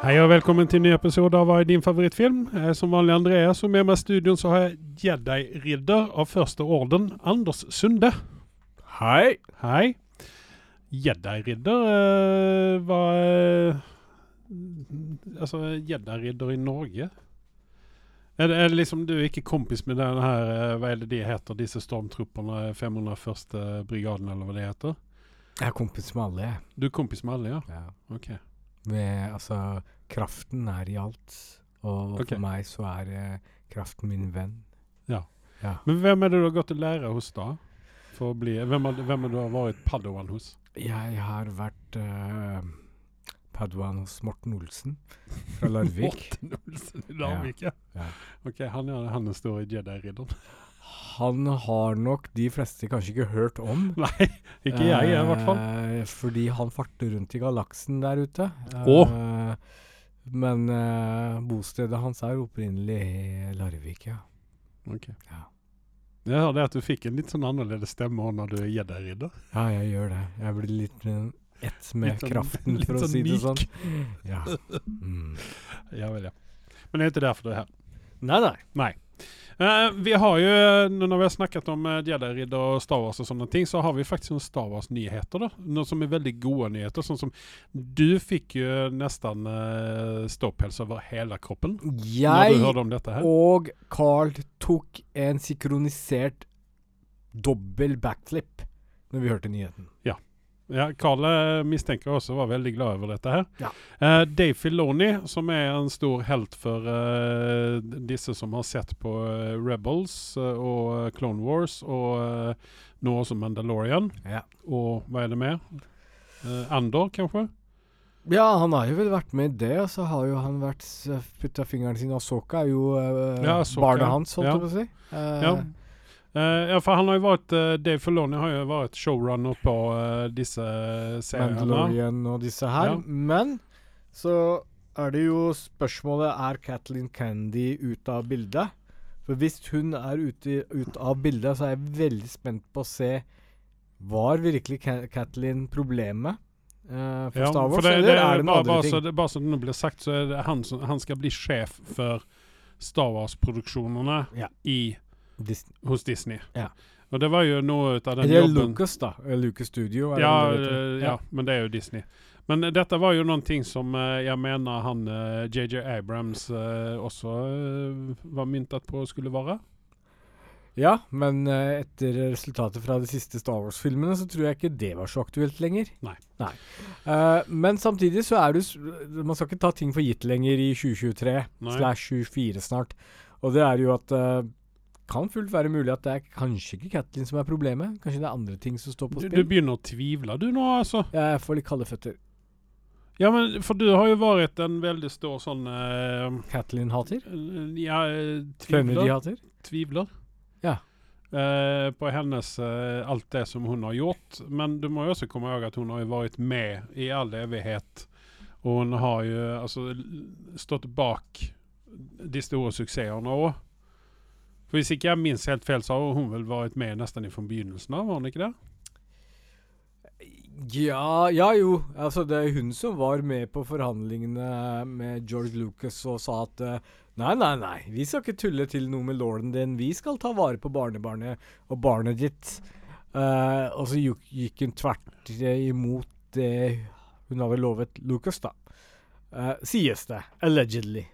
Hei og velkommen til en ny episode av Hva er din favorittfilm? Jeg er som vanlig Andreas, og med meg i studion så har jeg Jedi-ridder av første orden, Anders Sunde. Hei. Hei. Jedi-ridder eh, Hva eh, Altså, Jedi-ridder i Norge? Er det, er det liksom du er ikke kompis med den her eh, Hva er det de heter, disse stormtroppene? 501. brigaden, eller hva det heter? Jeg er kompis med alle, jeg. Du er kompis med alle, ja? Ja. Ok. Med, altså, kraften er i alt. Og okay. for meg så er eh, kraften min venn. Ja. Ja. Men hvem er det du har gått til lære hos da? For å bli, hvem, er, hvem er det du har vært padawan hos? Jeg har vært eh, Padawan hos Morten Olsen fra Larvik. Morten Olsen i Larvik, ja. Ja. Ok, han er, han er stor Jedi-ridderen. Han har nok de fleste kanskje ikke hørt om. Nei, ikke jeg i hvert fall. Eh, fordi han farter rundt i galaksen der ute. Oh. Eh, men eh, bostedet hans er opprinnelig i Larvik, ja. Ok. Ja. Jeg hørte at du fikk en litt sånn annerledes stemme også når du er Jedi-ridder. Ja, jeg gjør det. Jeg blir litt eh, ett med Litt sånn- kraften, litt for å sånn si det myk. sånn. Ja. Mm. Ja vel, ja. Men det er ikke derfor du er her. Nei, nei. Nei. Eh, vi har jo, eh, nå når vi har snakket om uh, Jedi-ridder og Star Wars og sånne ting, så har vi faktisk noen Star Wars-nyheter. Noe som er veldig gode nyheter. Sånn som du fikk jo nesten uh, ståpels over hele kroppen når du Jeg hørte om dette her. og Carl tok en synkronisert dobbel backflip når vi hørte nyheten. Ja, Carl eh, mistenker også var veldig glad over dette her. Ja. Uh, Dave Filoni, som er en stor helt for uh, disse som har sett på uh, Rebels og Clone Wars, og nå også Mandalorian. Ja. Og hva er det mer? Eh, Andor, kanskje? Ja, han har jo vel vært med i det, og så har jo han vært putta fingeren sin Asoka, er jo Ja, Ahsoka, barnet hans, holdt ja. jeg på å si. Eh, Ja. Eh, ja, for han har jo vært uh, Dave Filoni har jo vært showrunner på uh, disse seriene. Mandalorian og disse her. Ja. Men så er det jo spørsmålet Er Kathleen Candy ute av bildet. For hvis hun er ute, ut av bildet, så er jeg veldig spent på å se Var virkelig Kathleen problemet Uh, for Ja, Star Wars, for det, eller det, er det noen andre ting? så, det, bare så det nå blir sagt, så er det han som han skal bli sjef for Star Wars-produksjonene Ja. i Dis- hos Disney. Ja. Og det var jo noe ut av den jobben. Det jobben Lucas, da. Lucas Studio. er ja, det eh, ja, men det er jo Disney. Men eh, dette var jo noen ting som eh, jeg mener han JJ Abrams også var myntet på skulle være. Ja, men etter resultatet fra de siste Star Wars-filmene, så tror jeg ikke det var så aktuelt lenger. Nei. Eh, men samtidig så er du Man skal ikke ta ting for gitt lenger i 2023 Nei. slash 24 snart. Og det er jo at uh, kan fullt være mulig at det er kanskje ikke Kathleen som er problemet. Kanskje det er andre ting som står på Du, du begynner å tvivle du nå, altså. Ja, Jeg får litt kalde føtter. Ja, men for du har jo vært en veldig stor sånn uh, Kathleen hater. Ja, eh, Kennedy tvivler. hater. tvivler. Ja. Uh, på hennes uh, alt det som hun har gjort. Men du må jo også komme ihåg at hun har jo vært med i all evighet. Og hun har jo altså stått bak de store suksessene òg. For Hvis ikke jeg minst helt feil, så har hun vel vært med nesten fra begynnelsen av? Var hun ikke det? Ja, ja jo. Altså, det er hun som var med på forhandlingene med George Lucas og sa at eh, nei, nei, nei, vi skal ikke tulle til noe med lorden din. Vi skal ta vare på barnebarnet og barnet ditt. Uh, og så gikk, hun tvert imot det hun hadde lovet Lucas, da. Uh, sies det. Allegedly.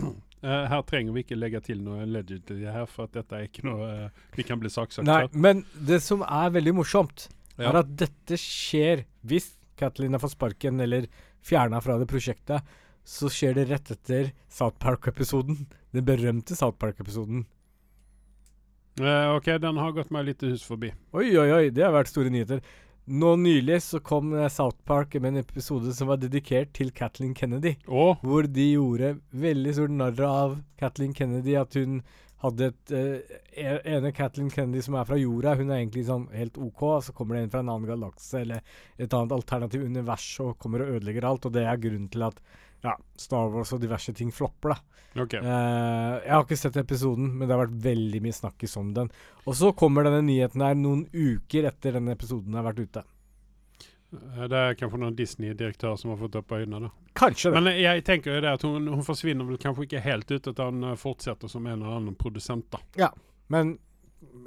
Eh, her trenger vi ikke legge til noe allegedly her, for at dette er ikke noe uh, vi kan bli saksøkt Nei, for. men det som er veldig morsomt, Ja. er at dette skjer hvis Kathleen har fått sparken eller fjerna fra det prosjektet. Så skjer det rett etter South Park-episoden. Den berømte South Park-episoden. Uh, ok, den har gått meg litt hus forbi. Oi, oi, oi, det har vært store nyheter. Nå nylig så kom eh, South Park med en episode som var dedikert til Kathleen Kennedy. Oh. Hvor de gjorde veldig stort narr av Kathleen Kennedy. At hun hadde et eh, e- ene Kathleen Kennedy som er fra jorda, hun er egentlig sånn helt OK. og Så kommer det en fra en annen galakse eller et annet alternativ univers og kommer og ødelegger alt. Og det er grunnen til at ja, Star Wars og diverse ting flopper, da. ok. Uh, jeg har ikke sett episoden, men det har vært veldig mye snakkis om den. Og så kommer denne nyheten her noen uker etter denne episoden har vært ute. Eh, Det er kanskje noen Disney-direktør som har fått opp øynene. da. Kanskje det. Men jeg tenker jo det at hun, hun forsvinner vel kanskje ikke helt ut, at han eh, fortsetter som en eller annen produsent. da. Ja, Men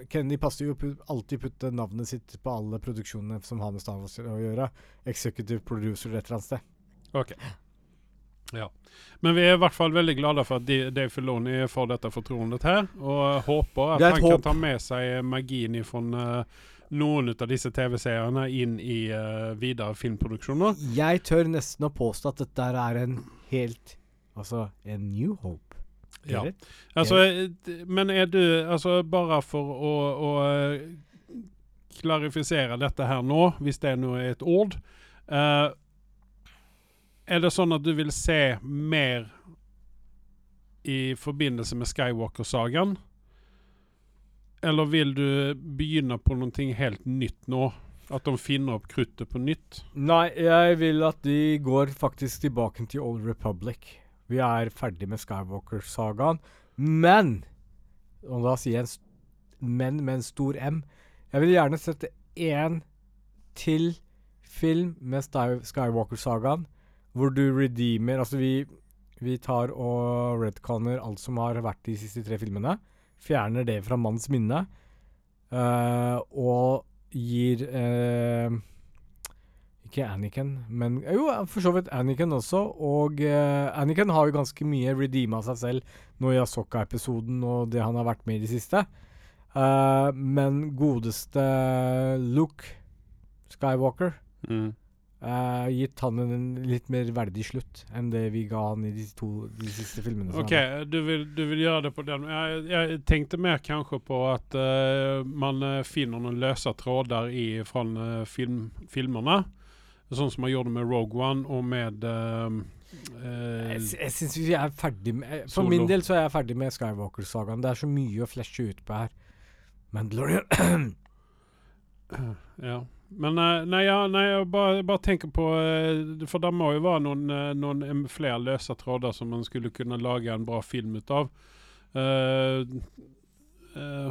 Kennedy passer jo alltid putte navnet sitt på alle produksjonene som har med Star Wars å gjøre. Executive producer et eller annet sted. Ja. Men vi er i hvert fall veldig glade for at Dave Filoni får dette fortroendet her, og håper at han håp. kan ta med seg magien fra noen av disse TV-seerne inn i uh, videre filmproduksjoner. Jeg tør nesten å påstå at dette er en helt Altså en New Hope. Ja. Altså, eh, men er du Altså, bare for å, å eh, klarifisere dette her nå, hvis det nå er et ord eh, Er det sånn at du vil se mer i forbindelse med Skywalker-sagaen? Eller vil du begynne på noe helt nytt nå? At de finner opp kruttet på nytt? Nei, jeg vil at de går faktisk tilbake til Old Republic. Vi er ferdig med Skywalker-sagaen. Men Og da sier jeg en men med en stor M. Jeg vil gjerne sette én til film med Skywalker-sagaen, hvor du redeemer Altså, vi, vi tar og redconner alt som har vært de siste tre filmene. Fjerner det fra manns minne. Uh, og gir uh, Ikke Anakin, men Jo, for så vidt Anakin også. Og uh, Anakin har jo ganske mye redeema seg selv nå i Asoka-episoden og det han har vært med i det siste. Eh, men godeste Luke Skywalker eh, gitt han en litt mer verdig slutt enn det vi ga han i de to de siste filmene. Ok, du vil, du vil gjøre det på den Jeg, jeg tenkte mer kanskje på at uh, man eh, finner noen løse tråder i, fra uh, film, filmene. Sånn som man gjorde med Rogue One og med Jeg, jeg syns vi er ferdig med For Solo. min del så er jeg ferdig med Skywalker-sagaen. Det er så mye å flashe ut på her. Mandalorian Ja. Men eh, nei, ja, nei, jeg bare, bare tenker på eh, For det må jo være noen, eh, noen flere løse tråder som man skulle kunne lage en bra film ut av. Uh, uh,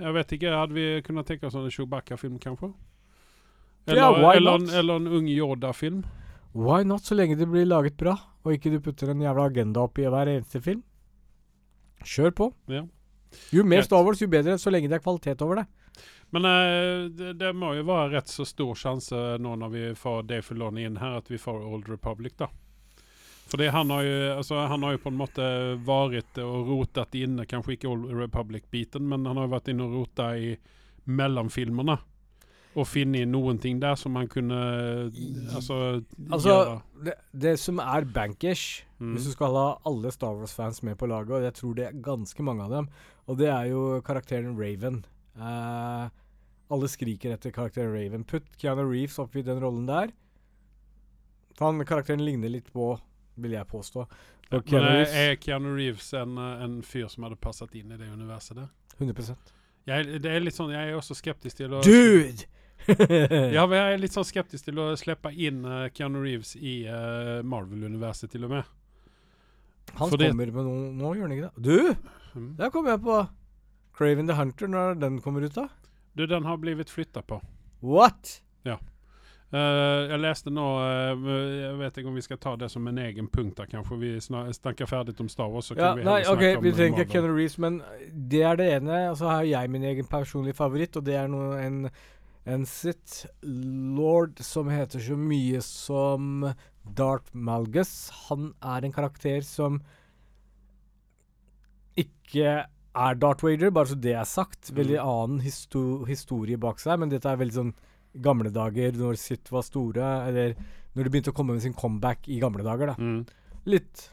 jeg vet ikke, hadde vi kunnet tenke oss en Chewbacca-film, kanskje? Eller, Ja, why eller, en, not? eller en Ung Yoda-film. Why not, så lenge det blir laget bra, og ikke du putter en jævla agenda opp i hver eneste film? Kjør på. Ja. Jo mer. Star Wars, jo bedre, så lenge det er kvalitet over det. Men eh, det, det må jo være rett så stor sjanse nå når vi får Dave Filoni inn her, at vi får Old Republic, da. Fordi han har jo, altså, han har jo på en måte vært og rotet inne, kanskje ikke Old Republic-biten, men han har jo vært inne og rota i mellomfilmene. Og funnet noen ting der som han kunne altså, Altså, gjøre. Det, det som er bankers, Mm. hvis du skal ha alle Star Wars-fans med på laget, og jeg tror det er ganske mange av dem, og det er jo karakteren Raven. Eh, alle skriker etter karakteren Raven. Putt Keanu Reeves opp i den rollen der. Han karakteren ligner litt på, vil jeg påstå. Ja, Keanu men Reeves, er Keanu Reeves en, eh, en fyr som hadde passet inn i det universet der? 100% Jeg, det er litt sånn, jeg er også skeptisk til å Dude! Ja, men jeg er litt sånn skeptisk til å slippe inn uh, Keanu Reeves i uh, Marvel-universet, til og med. Han fordi- kommer med noe Nå gjør han ikke det. Du! Mm. Der kommer jeg på Craven the Hunter, når den kommer ut, da. Du, den har blitt flytta på. What? Eh, jeg leste nå uh, Jeg vet ikke om vi skal ta det som en egen punkt, da, kanskje. Vi snakker ferdig om Star Wars. Så Ja, kan vi nei, ok, vi trenger ikke. Keanu Reeves, men det er det ene. Og så har jeg min egen personlige favoritt, og det er noe, en, en Sith lord som heter så mye som Darth Malgus. Han er en karakter som ikke er Darth Vader, bare så det er sagt. Veldig Mm. annen histo historie bak seg, men dette er veldig sånn gamle dager, når Sith var store, eller når de begynte å komme med sin comeback i gamle dager, da Mm. litt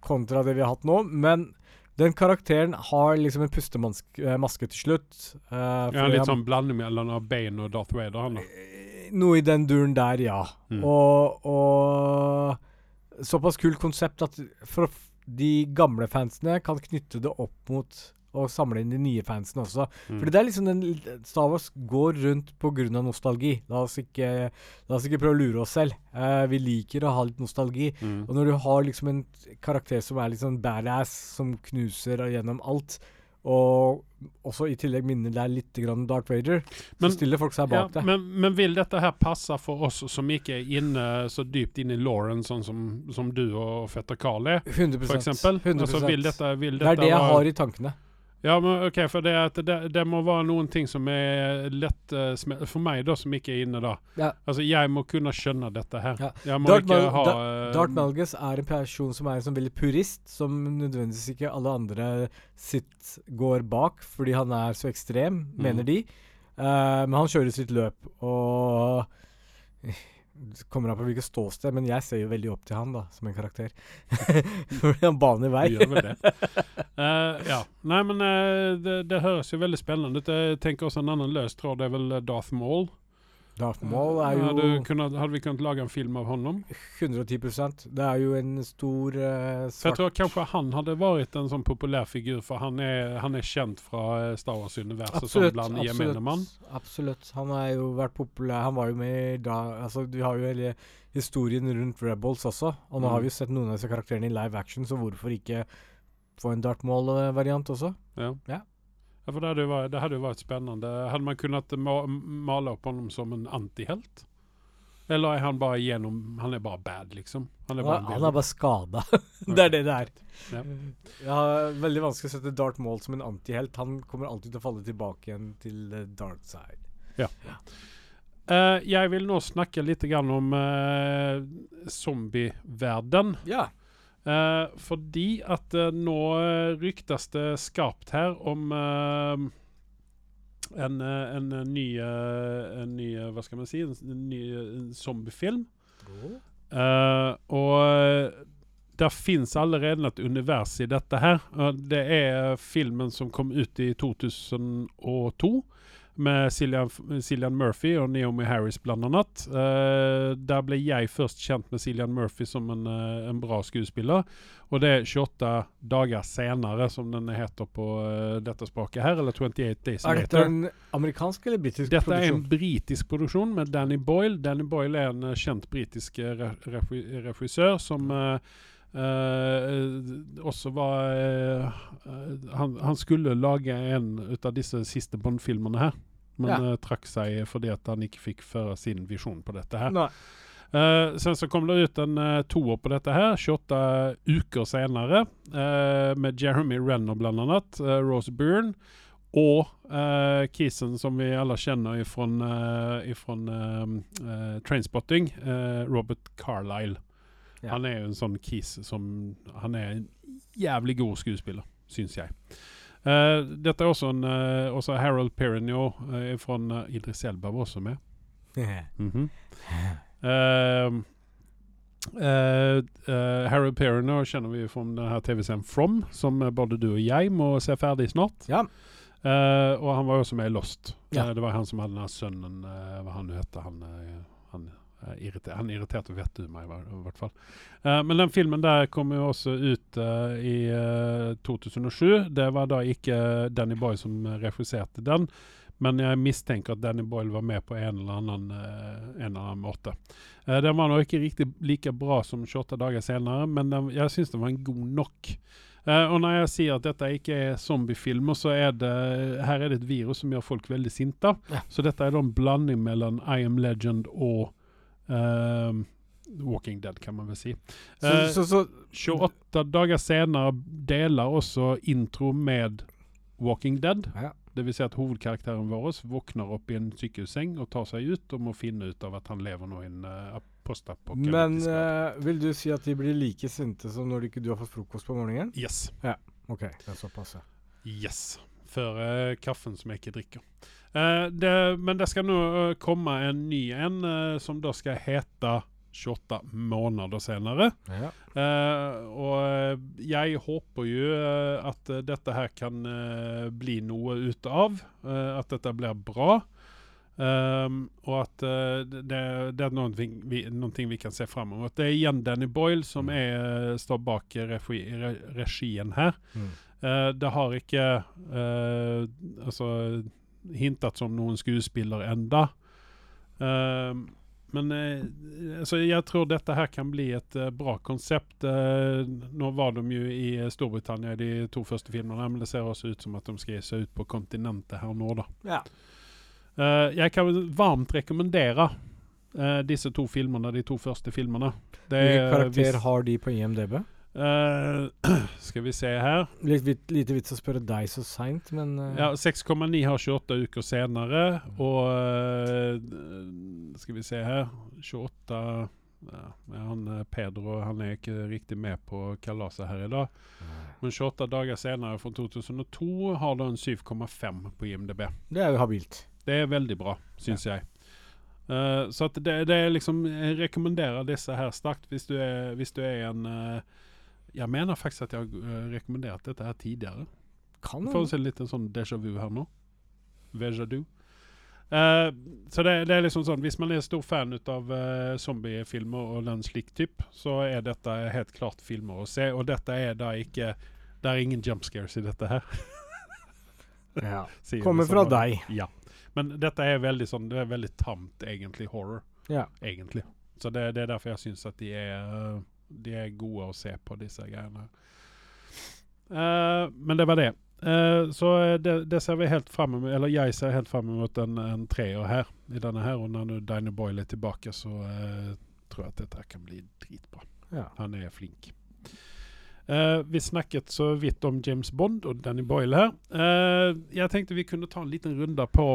kontra det vi har hatt nå, men den karakteren har liksom en pustemaske til slutt. Uh, Ja, litt sånn blanding mellom Bane og Darth Vader. Han, da. Eh, Noe i den duren der, ja. Mm. Og, og såpass kult konsept at for f- de gamle fansene kan knytte det opp mot å samle inn de nye fansene også. Mm. Fordi det er liksom den Star Wars går rundt av nostalgi. La oss ikke, la oss ikke prøve å lure oss selv. Eh, vi liker å ha litt nostalgi. Mm. Og når du har liksom en karakter som er liksom badass, som knuser gjennom alt, og også i tillegg minner deg litt grann om Darth Vader, Men- så stiller folk seg Ja, bak deg. men, men vil dette her passe for oss som ikke er inne så dypt inn i Lauren, sånn som, som du og fetter Carl er, 100 for eksempel? 100 Altså, vil dette, vil Det er det jeg har i tankene. Ja, men ok, for det, at det, det må være noen ting som er lett uh, For meg, da, som ikke er inne da. Ja. Altså, jeg må kunne skjønne dette her. Ja. Jeg må Darth ikke ha Da- Dart Malgus er en person som er en sånn veldig purist, som nødvendigvis ikke alle andre sitt går bak, fordi han er så ekstrem, Mm. mener de. Uh, men han kjører sitt løp, og kommer an på hvilket ståsted, men jeg ser jo veldig opp til han da, som en karakter. fordi han baner vei. Gjør vel det. Uh, ja. Nei, men uh, det, det høres jo veldig spennende ut. Jeg tenker også en annen løs tråd er vel eh, Darth Maul. Darth Maul er jo Hadde, kunnet, hadde vi kunnet lage en film av honom? 110% Det er jo en stor uh, svart jeg tror kanskje han hadde vært en sånn populær figur, for han er, han er kjent fra eh, Star Wars-universet som blant gemene mann. Absolutt. Han har jo vært populær. Han var jo med i da Altså, Vi har jo hele historien rundt Rebels også. Og nå Mm. har vi jo sett noen av disse karakterene i live action, så hvorfor ikke få en Darth Maul-variant også? Ja. Ja. Ja, for det hadde, jo vært, det hadde jo vært spennende. Hadde man kunnet ma male opp honom som en antihelt? Eller er han bare gjennom Han er bare bad, liksom? Han er bare ja, han er bare skada. det er det det er. Ja. Jeg har veldig vanskelig å sette Darth Maul som en antihelt. Han kommer alltid til å falle tilbake igjen til the dark side. Uh, jeg vil nå snakke litt grann om uh, zombieverden. Ja. Eh, fordi at eh, nå eh, ryktes det skarpt her om eh, en, en ny, en ny Hva skal man si? En, en ny zombiefilm. Eh, og det fins allerede et univers i dette her. Det er filmen som kom ut i 2002. Med Cillian, Cillian Murphy og Naomi Harris, blant annet. Eh, der ble jeg først kjent med Cillian Murphy som en, uh, en bra skuespiller. Og det er 28 dager senere, som den heter på uh, dette språket her. Eller 28 Days Later. Er dette en amerikansk eller britisk Dette er en britisk produksjon med Danny Boyle. Danny Boyle er en kjent britisk regissør som eh, eh, også var eh, han, han skulle lage en ut av disse siste Bond-filmene her, men Ja. uh, trakk seg fordi at han ikke fikk føre sin visjon på dette her. Sen så kom det ut en uh, toer på dette her, 28 uker senere, med Jeremy Renner blant annet, Rose Byrne, og uh, kisen som vi alle kjenner fra Trainspotting, eh, Robert Carlyle. Ja. Han er jo en sånn kis som Han er en jævlig god skuespiller, syns jeg. Uh, dette er også en uh, også Harold Perrineau uh, fra Idris Elba var også med. Mhm. Ehm, Uh, uh, Harold Perrineau kjenner vi fra denne TV-serien From, som eh, både du og jeg må se ferdig snart. Ja. Uh, og han var jo også med i Lost. Ja. Eh, det var han som hadde denne sønnen eh, Hva han heter han? eh, han eh, irriter, han irriterte vettet ur meg, i hver- i hvert fall. Uh, men den filmen der kom jo også ut uh, i uh, 2007. Det var da ikke Danny Boyle som regisserte den, men jeg mistenker at Danny Boyle var med på en eller annen, eh, en eller annen måte. Eh, den var nå ikke riktig like bra som 28 dager senere, men den, jeg syns den var en god nok. Eh, og når jeg sier at dette ikke er zombiefilmer, så er det her er det et virus som gjør folk veldig sinte. Ja. Så dette er da en blanding mellom I Am Legend og eh, Walking Dead, kan man vel si. Så, Eh, så, så 28 dager senere deler også intro med Walking Dead. Ja. Det vil si at hovedkarakteren vår våkner opp i en sykehusseng og tar seg ut og må finne ut av at han lever nå i en uh, Men eh, vil du si at de blir like sinte som når du ikke du har fått frokost på morgenen? Yes. Ja, OK, det er såpass, ja. Yes. Før eh, kaffen som jeg ikke drikker. Eh, det, men det skal nå eh, komme en ny en eh, som da skal hete 28 måneder senere. ja. Eh, og eh, jeg håper jo eh, at dette her kan bli noe ut av. at dette blir bra. Um, og at uh, det, det er noe vi, vi kan se fram mot. Det er igjen Danny Boyle som Mm. er, står bak regi, re, regien her. Mm. Eh, det har ikke uh, altså hintet som noen skuespiller enda. Uh, men altså, jeg tror dette her kan bli et bra konsept. Nå var de jo i Storbritannia i de to første filmene, men det ser også ut som at de skal gi seg ut på kontinentet her nå. da. Ja. Eh, jeg kan varmt rekommendere eh, disse to filmene, de to første filmene. Det Hvilken er, karakter hvis- har de på IMDb? Eh, skal vi se her. Litt vit, lite vits å spørre deg så seint, men uh. Ja, 6,9 har 28 uker senere, og uh, Skal vi se her 28 ja, han, Pedro han er ikke riktig med på kalaset her i dag. Men 28 dager senere, fra 2002, har du en 7,5 på IMDb. Det er jo habilt. Det er veldig bra, syns jeg. Eh, så at det, det er liksom Jeg rekommenderer disse her sterkt hvis du er, hvis du er en Jeg mener faktisk at jeg har eh, rekommendert dette her tidligere. Kan Får litt en sånn déjà vu her nå. Veja du. Uh, så det, det er liksom sånn Hvis man er stor fan av uh, zombiefilmer og den slik typ, så er dette helt klart filmer å se. Og dette er da ikke Det er ingen jump scares i dette her. ja. Kommer fra deg. Ja. Men dette er veldig sånn Det er veldig tamt, egentlig, horror. Ja. Egentlig. Så det, det er derfor jeg syns at de er, eh, de er gode å se på, disse greiene. Uh, men det var det. Uh, så det, det ser vi helt fram mot, eller jeg ser helt fram mot en, en treer her, i denne her. Og når nå Diner Boyle er tilbake, så uh, tror jeg at dette kan bli dritbra. Ja. Han er flink. Uh, vi snakket så vidt om James Bond og Danny Boyle her. Eh, jeg tenkte vi kunne ta en liten runde på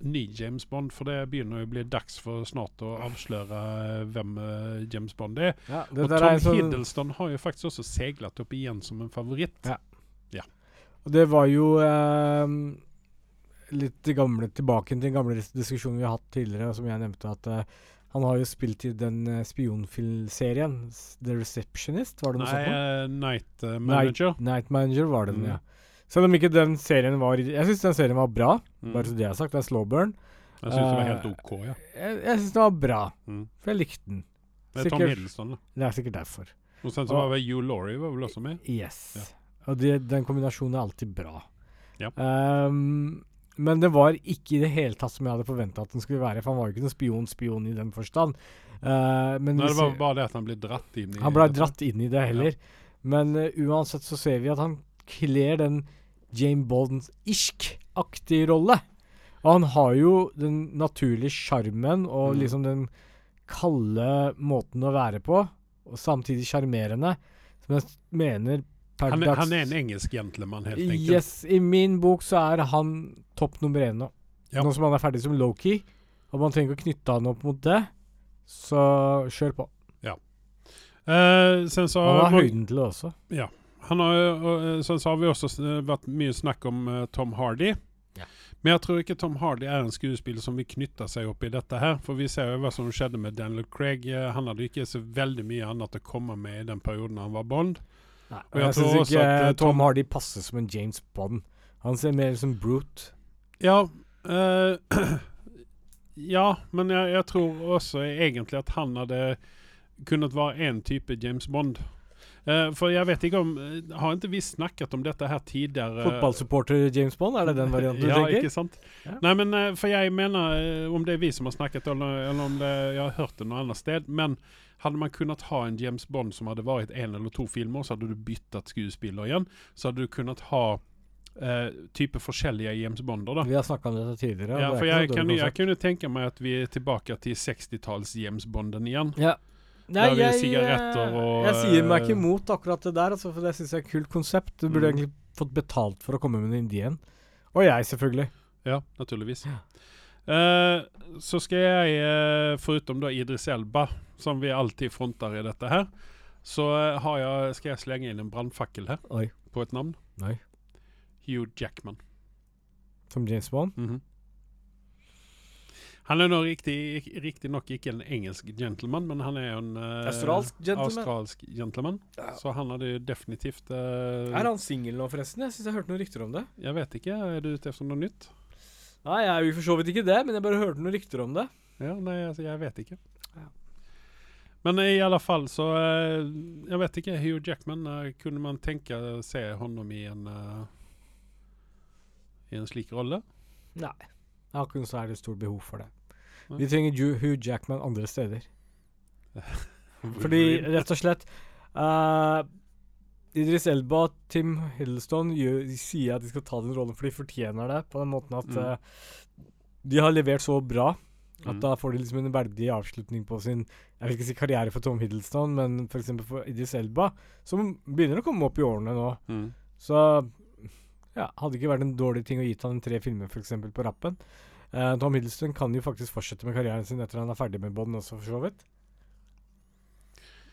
ny James Bond, for det begynner jo å bli dags for snart å avsløre eh, hvem eh, James Bond er. Ja, Og det Tom sånn, Hiddleston har jo faktisk også seglet opp igjen som en favoritt. Ja. og det var jo eh, litt gamle, tilbake til den gamle diskusjonen vi har hatt tidligere, som jeg nevnte, at eh, han har jo spilt i den uh, spionfilmserien The Receptionist, var det noe sånt? Nei, uh, Night Manager. Night, Night Manager var det den, Mm. ja. Selv om ikke den serien var Jeg syns den serien var bra, Mm. bare så det er sagt. Det er slow burn. Jeg syns den var helt eh, OK, ja. Jeg, jeg syns den var bra, Mm. for jeg likte den. Det er Tom Hiddleston, da. Det er sikkert derfor. Og sen så var vel Hugh Laurie var vel også med. Yes. Ja. Og det, den kombinasjonen er alltid bra. Ja. Um, men det var ikke i det hele tatt som jeg hadde forventa at den skulle være. For han var jo ikke noen spion-spion i den forstand. Uh, men Nei, det var bare det at han ble dratt inn i han ble dratt inn i det heller. Men uh, uansett så ser vi at han kler den Jane Bolden-isk-aktige rolle. Og han har jo den naturlige sjarmen og Mm. liksom den kalde måten å være på, og samtidig sjarmerende, som jeg mener per Han dags han er en engelsk gentleman, helt enkelt. Yes, I min bok så er han topp nummer én nå. Ja. Nå som han er ferdig som Loki, og man trenger ikke å knytte han opp mot det, så kjør på. Eh, sen så Han har høyden til det også. Han har, eh, sen så har vi også eh, vært mye snakk om eh, Tom Hardy. Ja. Men jeg tror ikke Tom Hardy er en skuespiller som vil knytte seg opp i dette her. For vi ser jo hva som skjedde med Daniel Craig. Han hadde ikke så veldig mye annet å komme med i den perioden han var Bond. Nei, Og jeg jeg tror syns også ikke at, Tom Tom- Hardy passer som en James Bond. Han ser mer ut som Brute. Ja, eh, ja men jeg, jeg tror også egentlig at han hadde kunnet være en type James Bond. Eh, for jeg vet ikke om eh, Har ikke vi snakket om dette her tidligere? Fotballsupporter James Bond, er det den varianten du ja, tenker? ikke sant? Ja. Nei, men eh, for jeg mener, om det er vi som har snakket, eller, eller om det, jeg har hørt det noe annet sted, men hadde man kunnet ha en James Bond som hadde vært en eller to filmer, så hadde du byttet skuespiller igjen. Så hadde du kunnet ha Uh, type forskjellige James Bonder, da. Vi har snakka om dette tidligere. Ja, det for jeg, kan, jeg kunne tenke meg at vi er tilbake til 60-talls James Bonden igjen. Ja. Er det sigaretter og, Jeg sier meg ikke eh, imot akkurat det der, altså, for det syns jeg er et kult konsept. Du burde Mm. egentlig fått betalt for å komme med en indien. Og jeg, selvfølgelig. Ja, naturligvis. Ja. Uh, så skal jeg, uh, foruten da Idris Elba, som vi alltid fronter i dette her, så eh, har jeg, skal jeg slenge inn en brannfakkel her Oi. på et navn. Nei. Hugh Jackman. Som James Bond. Mhm. Han er nå riktig, nok ikke en engelsk gentleman, men han er jo en uh, Australsk gentleman. australsk gentleman. Ja. Så han hadde jo definitivt uh, Er han singel nå, forresten? Jeg syns jeg hørte noen rykter om det. Jeg vet ikke. Er du ute etter noe nytt? Nei, jeg er jo for så vidt ikke det, men jeg bare hørte noen rykter om det. Ja, nei, altså, jeg vet ikke. Ja. Men i alle fall så uh, Jeg vet ikke. Hugh Jackman, kunne man tenke å se honom i en I en slik rolle? Nei. Jeg har ikke noe særlig stort behov for det. Vi trenger Hugh Jackman andre steder. Fordi, rett og slett uh, Idris Elba og Tim Hiddleston gjør, de sier at de skal ta den rollen, for de fortjener det. På den måten at eh, de har levert så bra at Mm. da får de liksom en verdig avslutning på sin Jeg vil ikke si karriere for Tom Hiddleston, men f.eks. For, for Idris Elba, som begynner å komme opp i årene nå. Mm. Så ja, hadde ikke vært en dårlig ting å gitt han tre filmer f.eks. på rappen. Eh, Tom Hiddleston kan jo faktisk fortsette med karrieren sin etter han er ferdig med Bond også, for så vidt.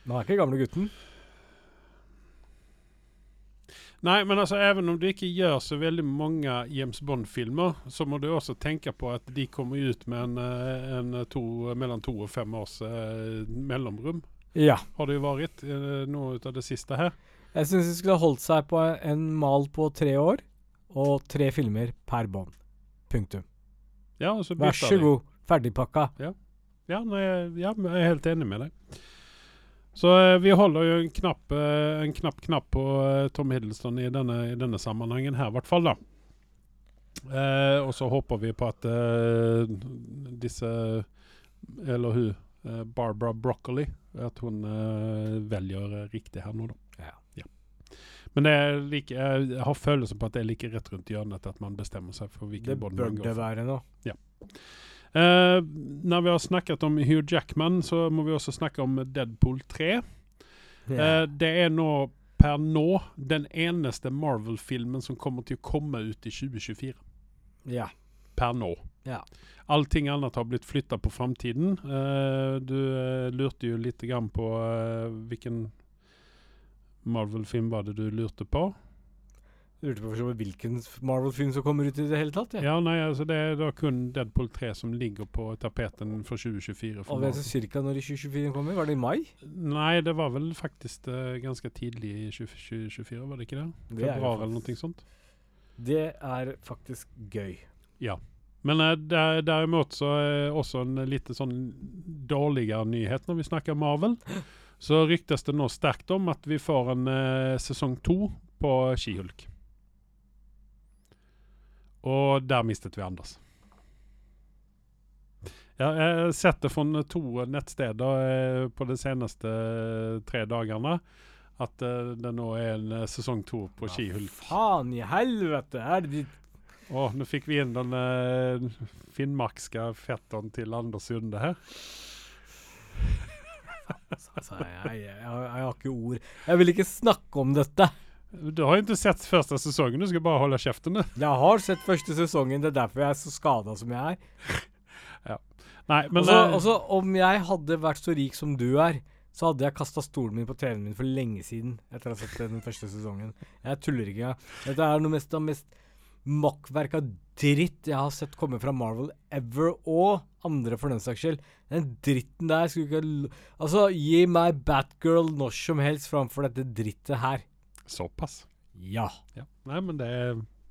Men han er ikke gamle gutten. Nei, men altså, even om du ikke gjør så veldig mange James Bond-filmer, så må du også tenke på at de kommer ut med en, eh, en to, mellom to og fem års eh, mellomrom. Ja. Har det jo vært eh, noe ut av det siste her. Jeg syns de skulle holdt seg på en, mal på tre år, og tre filmer per Bond. Punktum. Ja, og så Vær så god. Ferdigpakka. Ja, nei, ja, jeg er helt enig med deg. Så eh, vi holder jo en knapp, eh, en knapp knapp på eh, Tom Hiddleston i denne, i denne sammenhengen her, i hvert fall. da. Eh, og så håper vi på at eh, disse Eller hun, eh, Barbara Broccoli, at hun velger riktig her nå, da. Ja. Men det like, jeg har følelsen på at det er like rett rundt hjørnet at man bestemmer seg for hvilken bånd bør man går det for. være nå. uh, når vi har snakket om Hugh Jackman, så må vi også snakke om Deadpool 3. Eh, det er nå per nå den eneste Marvel-filmen som kommer til å komme ut i 2024. ja. Per nå. Ja. Allting annet har blitt flytta på framtiden. Uh, du eh, lurte jo litt grann på hvilken Marvel-film var det du lurte på? Lurte på for hvilken Marvel-film som kommer ut i det hele tatt. Ja. Ja, nei, altså Det er da kun Deadpool 3 som ligger på tapeten for 2024. For Og vet du cirka når i 2024 kommer? Var det i mai? Nei, det var vel faktisk uh, ganske tidlig i 2024, var det ikke det? Det Februar eller noe sånt. Det er faktisk gøy. Men uh, der, derimot så er også en litt sånn dårligere nyhet når vi snakker Marvel. Så ryktes det nå sterkt om at vi får en eh, sesong to på Skihulk. Og der mistet vi Anders. Ja, jeg har sett det fra to nettsteder eh, på de seneste eh, tre dagene. At eh, det nå er en sesong to på Skihulk. Faen i helvete! Er det ditt Å, nå fikk vi inn den finnmarkske fetteren til Anders Sunde her. Altså, jeg, jeg, jeg, har- jeg har ikke ord. Jeg vil ikke snakke om dette. Du har ikke sett første sesongen, du skal bare holde kjeften. Jeg har sett første sesongen, det er derfor jeg er så skada som jeg er. Nei, men Og så, også, om jeg hadde vært så rik som du er, så hadde jeg kasta stolen min på TV-en min for lenge siden. Etter å ha sett den første sesongen. Jeg tuller ikke. Dette er noe mest av mest makkverk av dritt jeg har sett komme fra Marvel ever, og andre for den saks skyld. Den dritten der skulle ikke Altså, gi meg Batgirl når som helst framfor dette drittet her. Såpass. Ja. Ja. Nei, men det,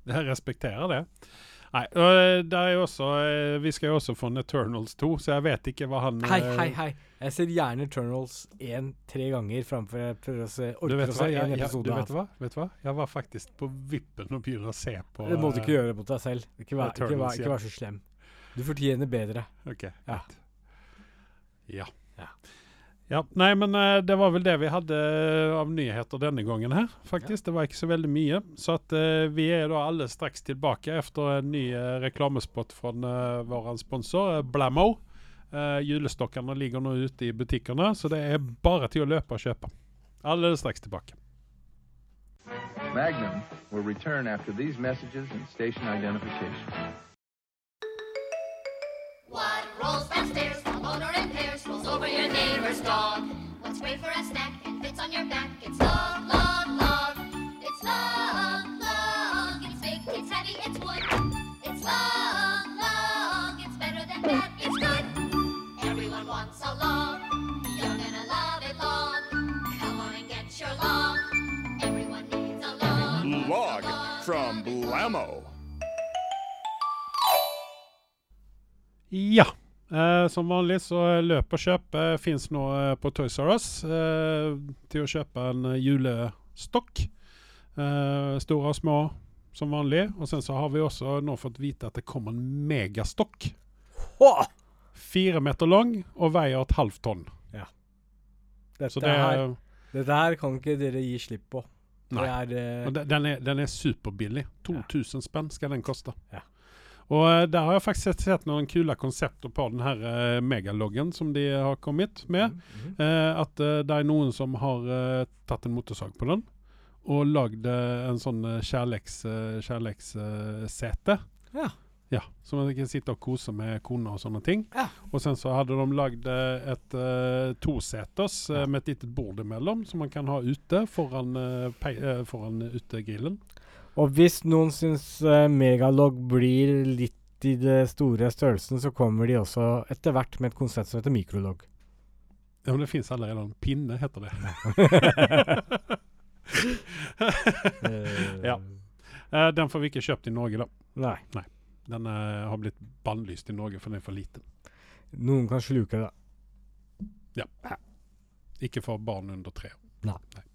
jeg respekterer det. Nei, det er jo også eh, Vi skal jo også få en Eternals 2, så jeg vet ikke hva han Hei, eh, hei, hei. Jeg ser gjerne Eternals én-tre ganger framfor jeg prøver å se orker å se én Ja, du vet hva? Vet du hva? Jeg var faktisk på vippen og begynner å se på Det må du eh, ikke gjøre mot deg selv. Ikke vær, ikke vær, ikke vær så slem. Du fortjener bedre. Ok, Ja. Ja. Ja. Ja, Nei, men uh, det var vel det vi hadde av nyheter denne gangen her, faktisk. Det var ikke så veldig mye. Så at uh, vi er da alle straks tilbake etter en ny uh, reklamespot fra uh, vår sponsor, uh, Blammo. Uh, julestokkene ligger nå ute i butikkene, så det er bare til å løpe og kjøpe. Alle straks tilbake. Magnum will return after these messages and station identification. What rolls downstairs from motor and pairs rolls over your neighbor's dog? What's great for a snack and fits on your back? It's long, long, long. It's long, long. It's big, it's heavy, it's wood. It's long, long. It's better than that, it's good. Everyone wants a long. You're gonna love it long. Come on and get your long. Everyone needs a long. Log from Blammo. Ja. Eh, som vanlig så løp og kjøp eh, fins nå eh, på Toys R Us eh, til å kjøpe en eh, julestokk. Eh, store og små som vanlig. Og sen så har vi også nå fått vite at det kommer en megastokk. Fire meter lang og veier et halvt tonn. Dette, Så det her, er dette her kan ikke dere gi slipp på. Nei. Det er Den er, den er superbillig. 2000 spenn skal den koste. Ja. Og eh, der har jeg faktisk sett, noen kule konsepter på den her uh, megaloggen som de har kommet med. Mhm. Eh, at eh, det er noen som har eh, tatt en motorsag på den og lagd eh, en uh, kjærleikssete. Kjærleikssete. Ja. Ja, så man kan sitte og kose med kona og sånne ting. Ja. Og sen så hadde de lagd eh, et uh, toseters eh, Ja. med et lite bord imellom, som man kan ha ute foran, uh, eh, foran utegrillen. Og hvis noen syns uh, Megalog blir litt i det store størrelsen, så kommer de også etter hvert med et konsept som heter mikrolog. Ja, men det fins allerede en pinne, heter det. Ja. Uh, den får vi ikke kjøpt i Norge, da. Nei. Den uh, har blitt bannlyst i Norge, for den er for liten. Noen kan sluke det. Ja. Ikke for barn under tre. Nei. Nei.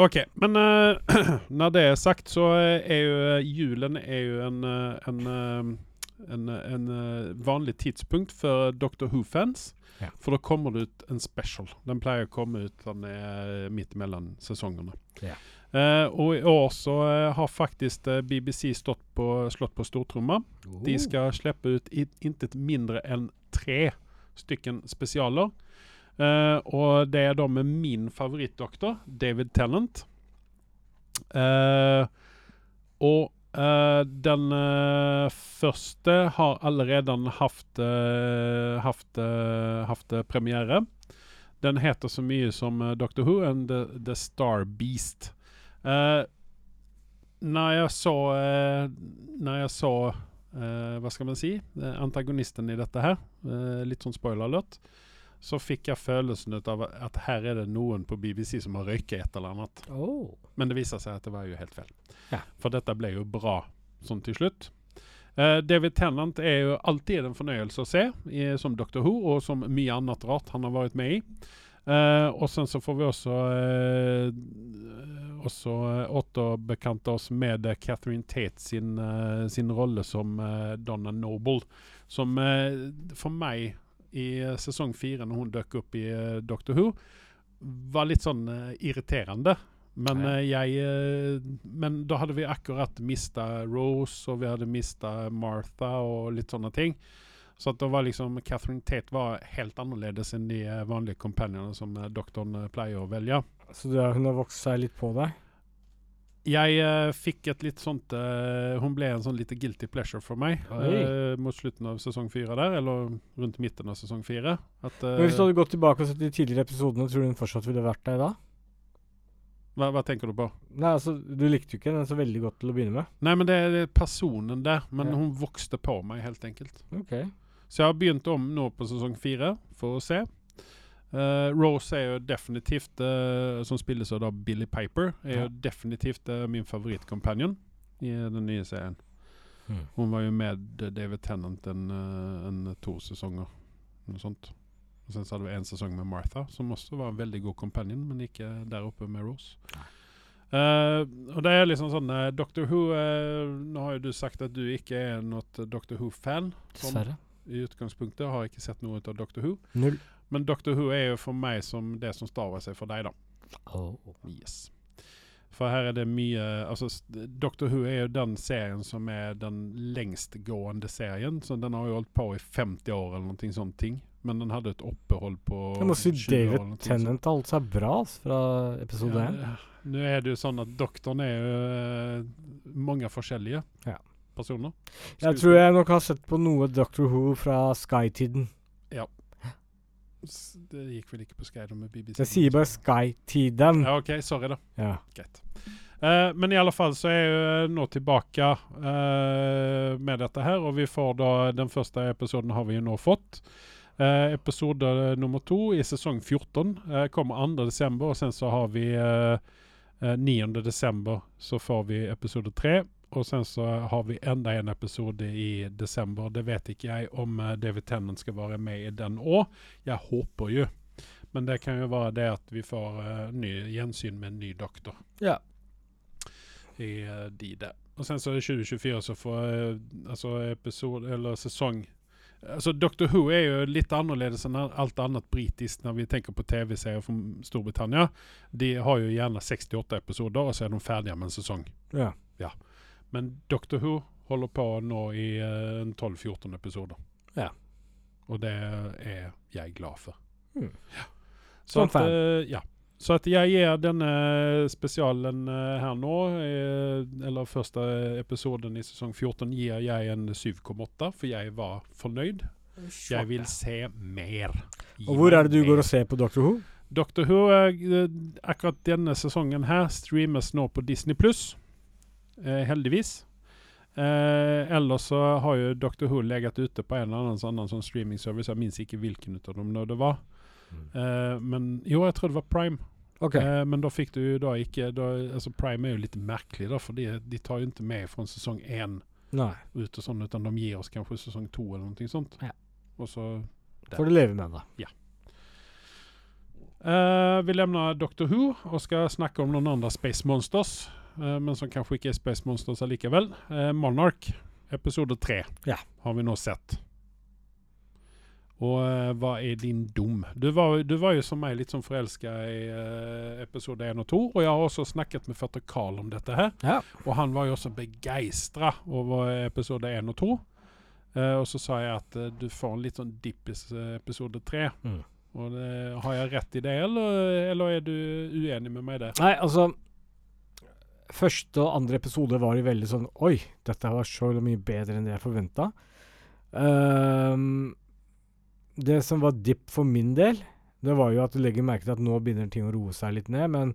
OK. Men uh, når det er sagt, så er jo eh, julen er jo en, eh, en, en, en vanlig tidspunkt for Doctor Who-fans. Ja. For da kommer det ut en special. Den pleier å komme ut den er midt mellom sesongene. Ja. Uh, og i år så har faktisk BBC stått på, slått på stortromma. De Oh. skal slippe ut intet mindre enn tre stykken spesialer. Eh, og det er da med min favorittdoktor, David Tennant. Uh, og uh, den første har allerede hatt, uh, hatt, eh, premiere. Den heter så mye som Doctor Who and the, the Star Beast. Uh, når jeg så Når jeg så Hva skal man si? antagonisten i dette her, litt sånn spoiler alert, så fikk jeg følelsen ut av at her er det noen på BBC som har røyket et eller annet. Oh. Men det viser seg at det var jo helt feil. Ja. For dette ble jo bra sånn til slutt. Uh, David Tennant er jo alltid en fornøyelse å se i, som Dr. Ho, og som mye annet rart han har vært med i. Uh, og sen så får vi også uh, også återbekante oss med Catherine Tate sin, sin rolle som Donna Noble. Som for meg i eh, sesong fire, når hun dukket opp i eh, Doctor Who, var litt sånn eh, irriterende. Men, jeg, men da hadde vi akkurat mista Rose, og vi hadde mista Martha og litt sånne ting. Så at det var liksom Catherine Tate var helt annerledes enn de vanlige companionene som doktoren pleier å velge. Så det, hun har vokst seg litt på deg? Jeg uh, fikk et litt sånt uh, Hun ble en sånn lite guilty pleasure for meg eh, mot slutten av sesong fire der, eller rundt midten av sesong fire. Hvis du hadde gått tilbake og sett de tidligere episodene, tror du hun fortsatt ville vært der da? hva, hva tenker du på? Nei, altså, Du likte jo ikke den så veldig godt til å begynne med. Nei, men det er personen der. Men Ja. hun vokste på meg, helt enkelt. Ok. Så jeg har begynt om nå på sesong fire, for å se. Eh, Rose er jo definitivt, uh, som spilles av da Billy Piper, er Ja. jo definitivt uh, min favorittcompanion i den nye serien. Mm. Hun var jo med David Tennant en, en to sesonger. Noe sånt. Og sen så hadde vi en sesong med Martha, som også var en veldig god companion, men ikke der oppe med Rose. Eh, og det er liksom sånn Doctor Who Nå har jo du sagt at du ikke er noe Doctor Who-fan. Sånn Dessverre. i utgangspunktet. Har ikke sett noe av Doctor Who. Null. Men Doctor Who er jo for meg som det som staver seg for deg, da. Oh. Yes. For her er det mye Altså, Doctor Who er jo den serien som er den lengstgående serien. Så den har jo holdt på i 50 år eller noe sånt ting. Men den hadde et opphold på Jeg må si 20 år eller David. Tennant har holdt seg bra fra episode 1. Ja, Nå er det jo sånn at doktoren er jo uh, mange forskjellige Ja. personer. Jeg tror jeg nok har sett på noe Doctor Who fra Sky-tiden. Det gikk vel ikke på Sky med BBC? Jeg sier bare Sky-tiden. Ja, OK, sorry, da. Ja. Greit. Uh, men i alle fall så er jeg eh, nå tilbake uh, med dette her, og vi får da Den første episoden har vi jo nå fått. Uh, episode nummer to i sesong 14 uh, kommer 2.12., og sen så har vi 9.12. så får vi episode tre og sen så har vi enda en episode i december. Det vet ikke jeg om eh, David Tennant skal være med i den òg. Jeg håper jo. Men det kan jo være det at vi får uh, ny, gjensyn med en ny doktor. Ja. I uh, de der. Og sen så er det 2024 så får uh, altså episode eller sesong Altså, Doctor Who er jo litt annerledes enn alt annet britisk når vi tenker på TV-serier fra Storbritannia. De har jo gjerne 68 episoder, og så er de ferdige med en sesong. Ja. ja. Men Doctor Who holder på nå i uh, 12-14 episoder. Ja. Og det er jeg glad for. Mm. Ja. Så Som fan. eh, ja. Så at jeg gir denne spesialen specialen her nå nu, eh, eller første episoden i sesong 14, gir jeg en 7,8 for jeg var fornøyd. Jeg vil se mer. Og hvor er det du går og ser på Doctor Who? Doctor Who, eh, akkurat denne sesongen her streames nå på Disney Pluss. Eh, heldigvis. Eh, ellers så har jo Dr Who legat ute på en eller annen sånn sånn streamingservice. Jeg minnes ikke hvilken av dem det var. Eh, men jo, jeg tror det var Prime. Okay. Eh, men da fikk du jo da ikke da, altså Prime er jo litt merkelig, da, for de, de tar jo ikke med fra sesong én Nei. ut og sånn, utan de gir oss kanskje sesong to eller noe sånt. Ja. Og så Får du leve med det. Eh, vi lämnar Dr Who og skal snakke om noen andre Space Monsters. Eh, men som kanskje ikke er Space Monsters allikevel. Uh, Monarch, episode 3. Ja. Har vi nå sett. Og eh, er är din dom? Du var, du var jo som meg litt sånn forelska i episode episod 1 og 2. Og jeg har også snakket med fetter Karl om dette her. Ja. Og han var jo også begeistra over episode 1 og 2. Eh, og så sa jeg at eh, du får en litt sånn dippis episode episod 3. Mm. Och det, har jeg rett i det eller, eller er du uenig med meg i det? Nei, altså Første og andre episode var jo veldig sånn Oi, dette var så mye bedre enn det jeg forventa. det som var dipp for min del, det var jo at du legger merke til at nå begynner ting å roe seg litt ned. Men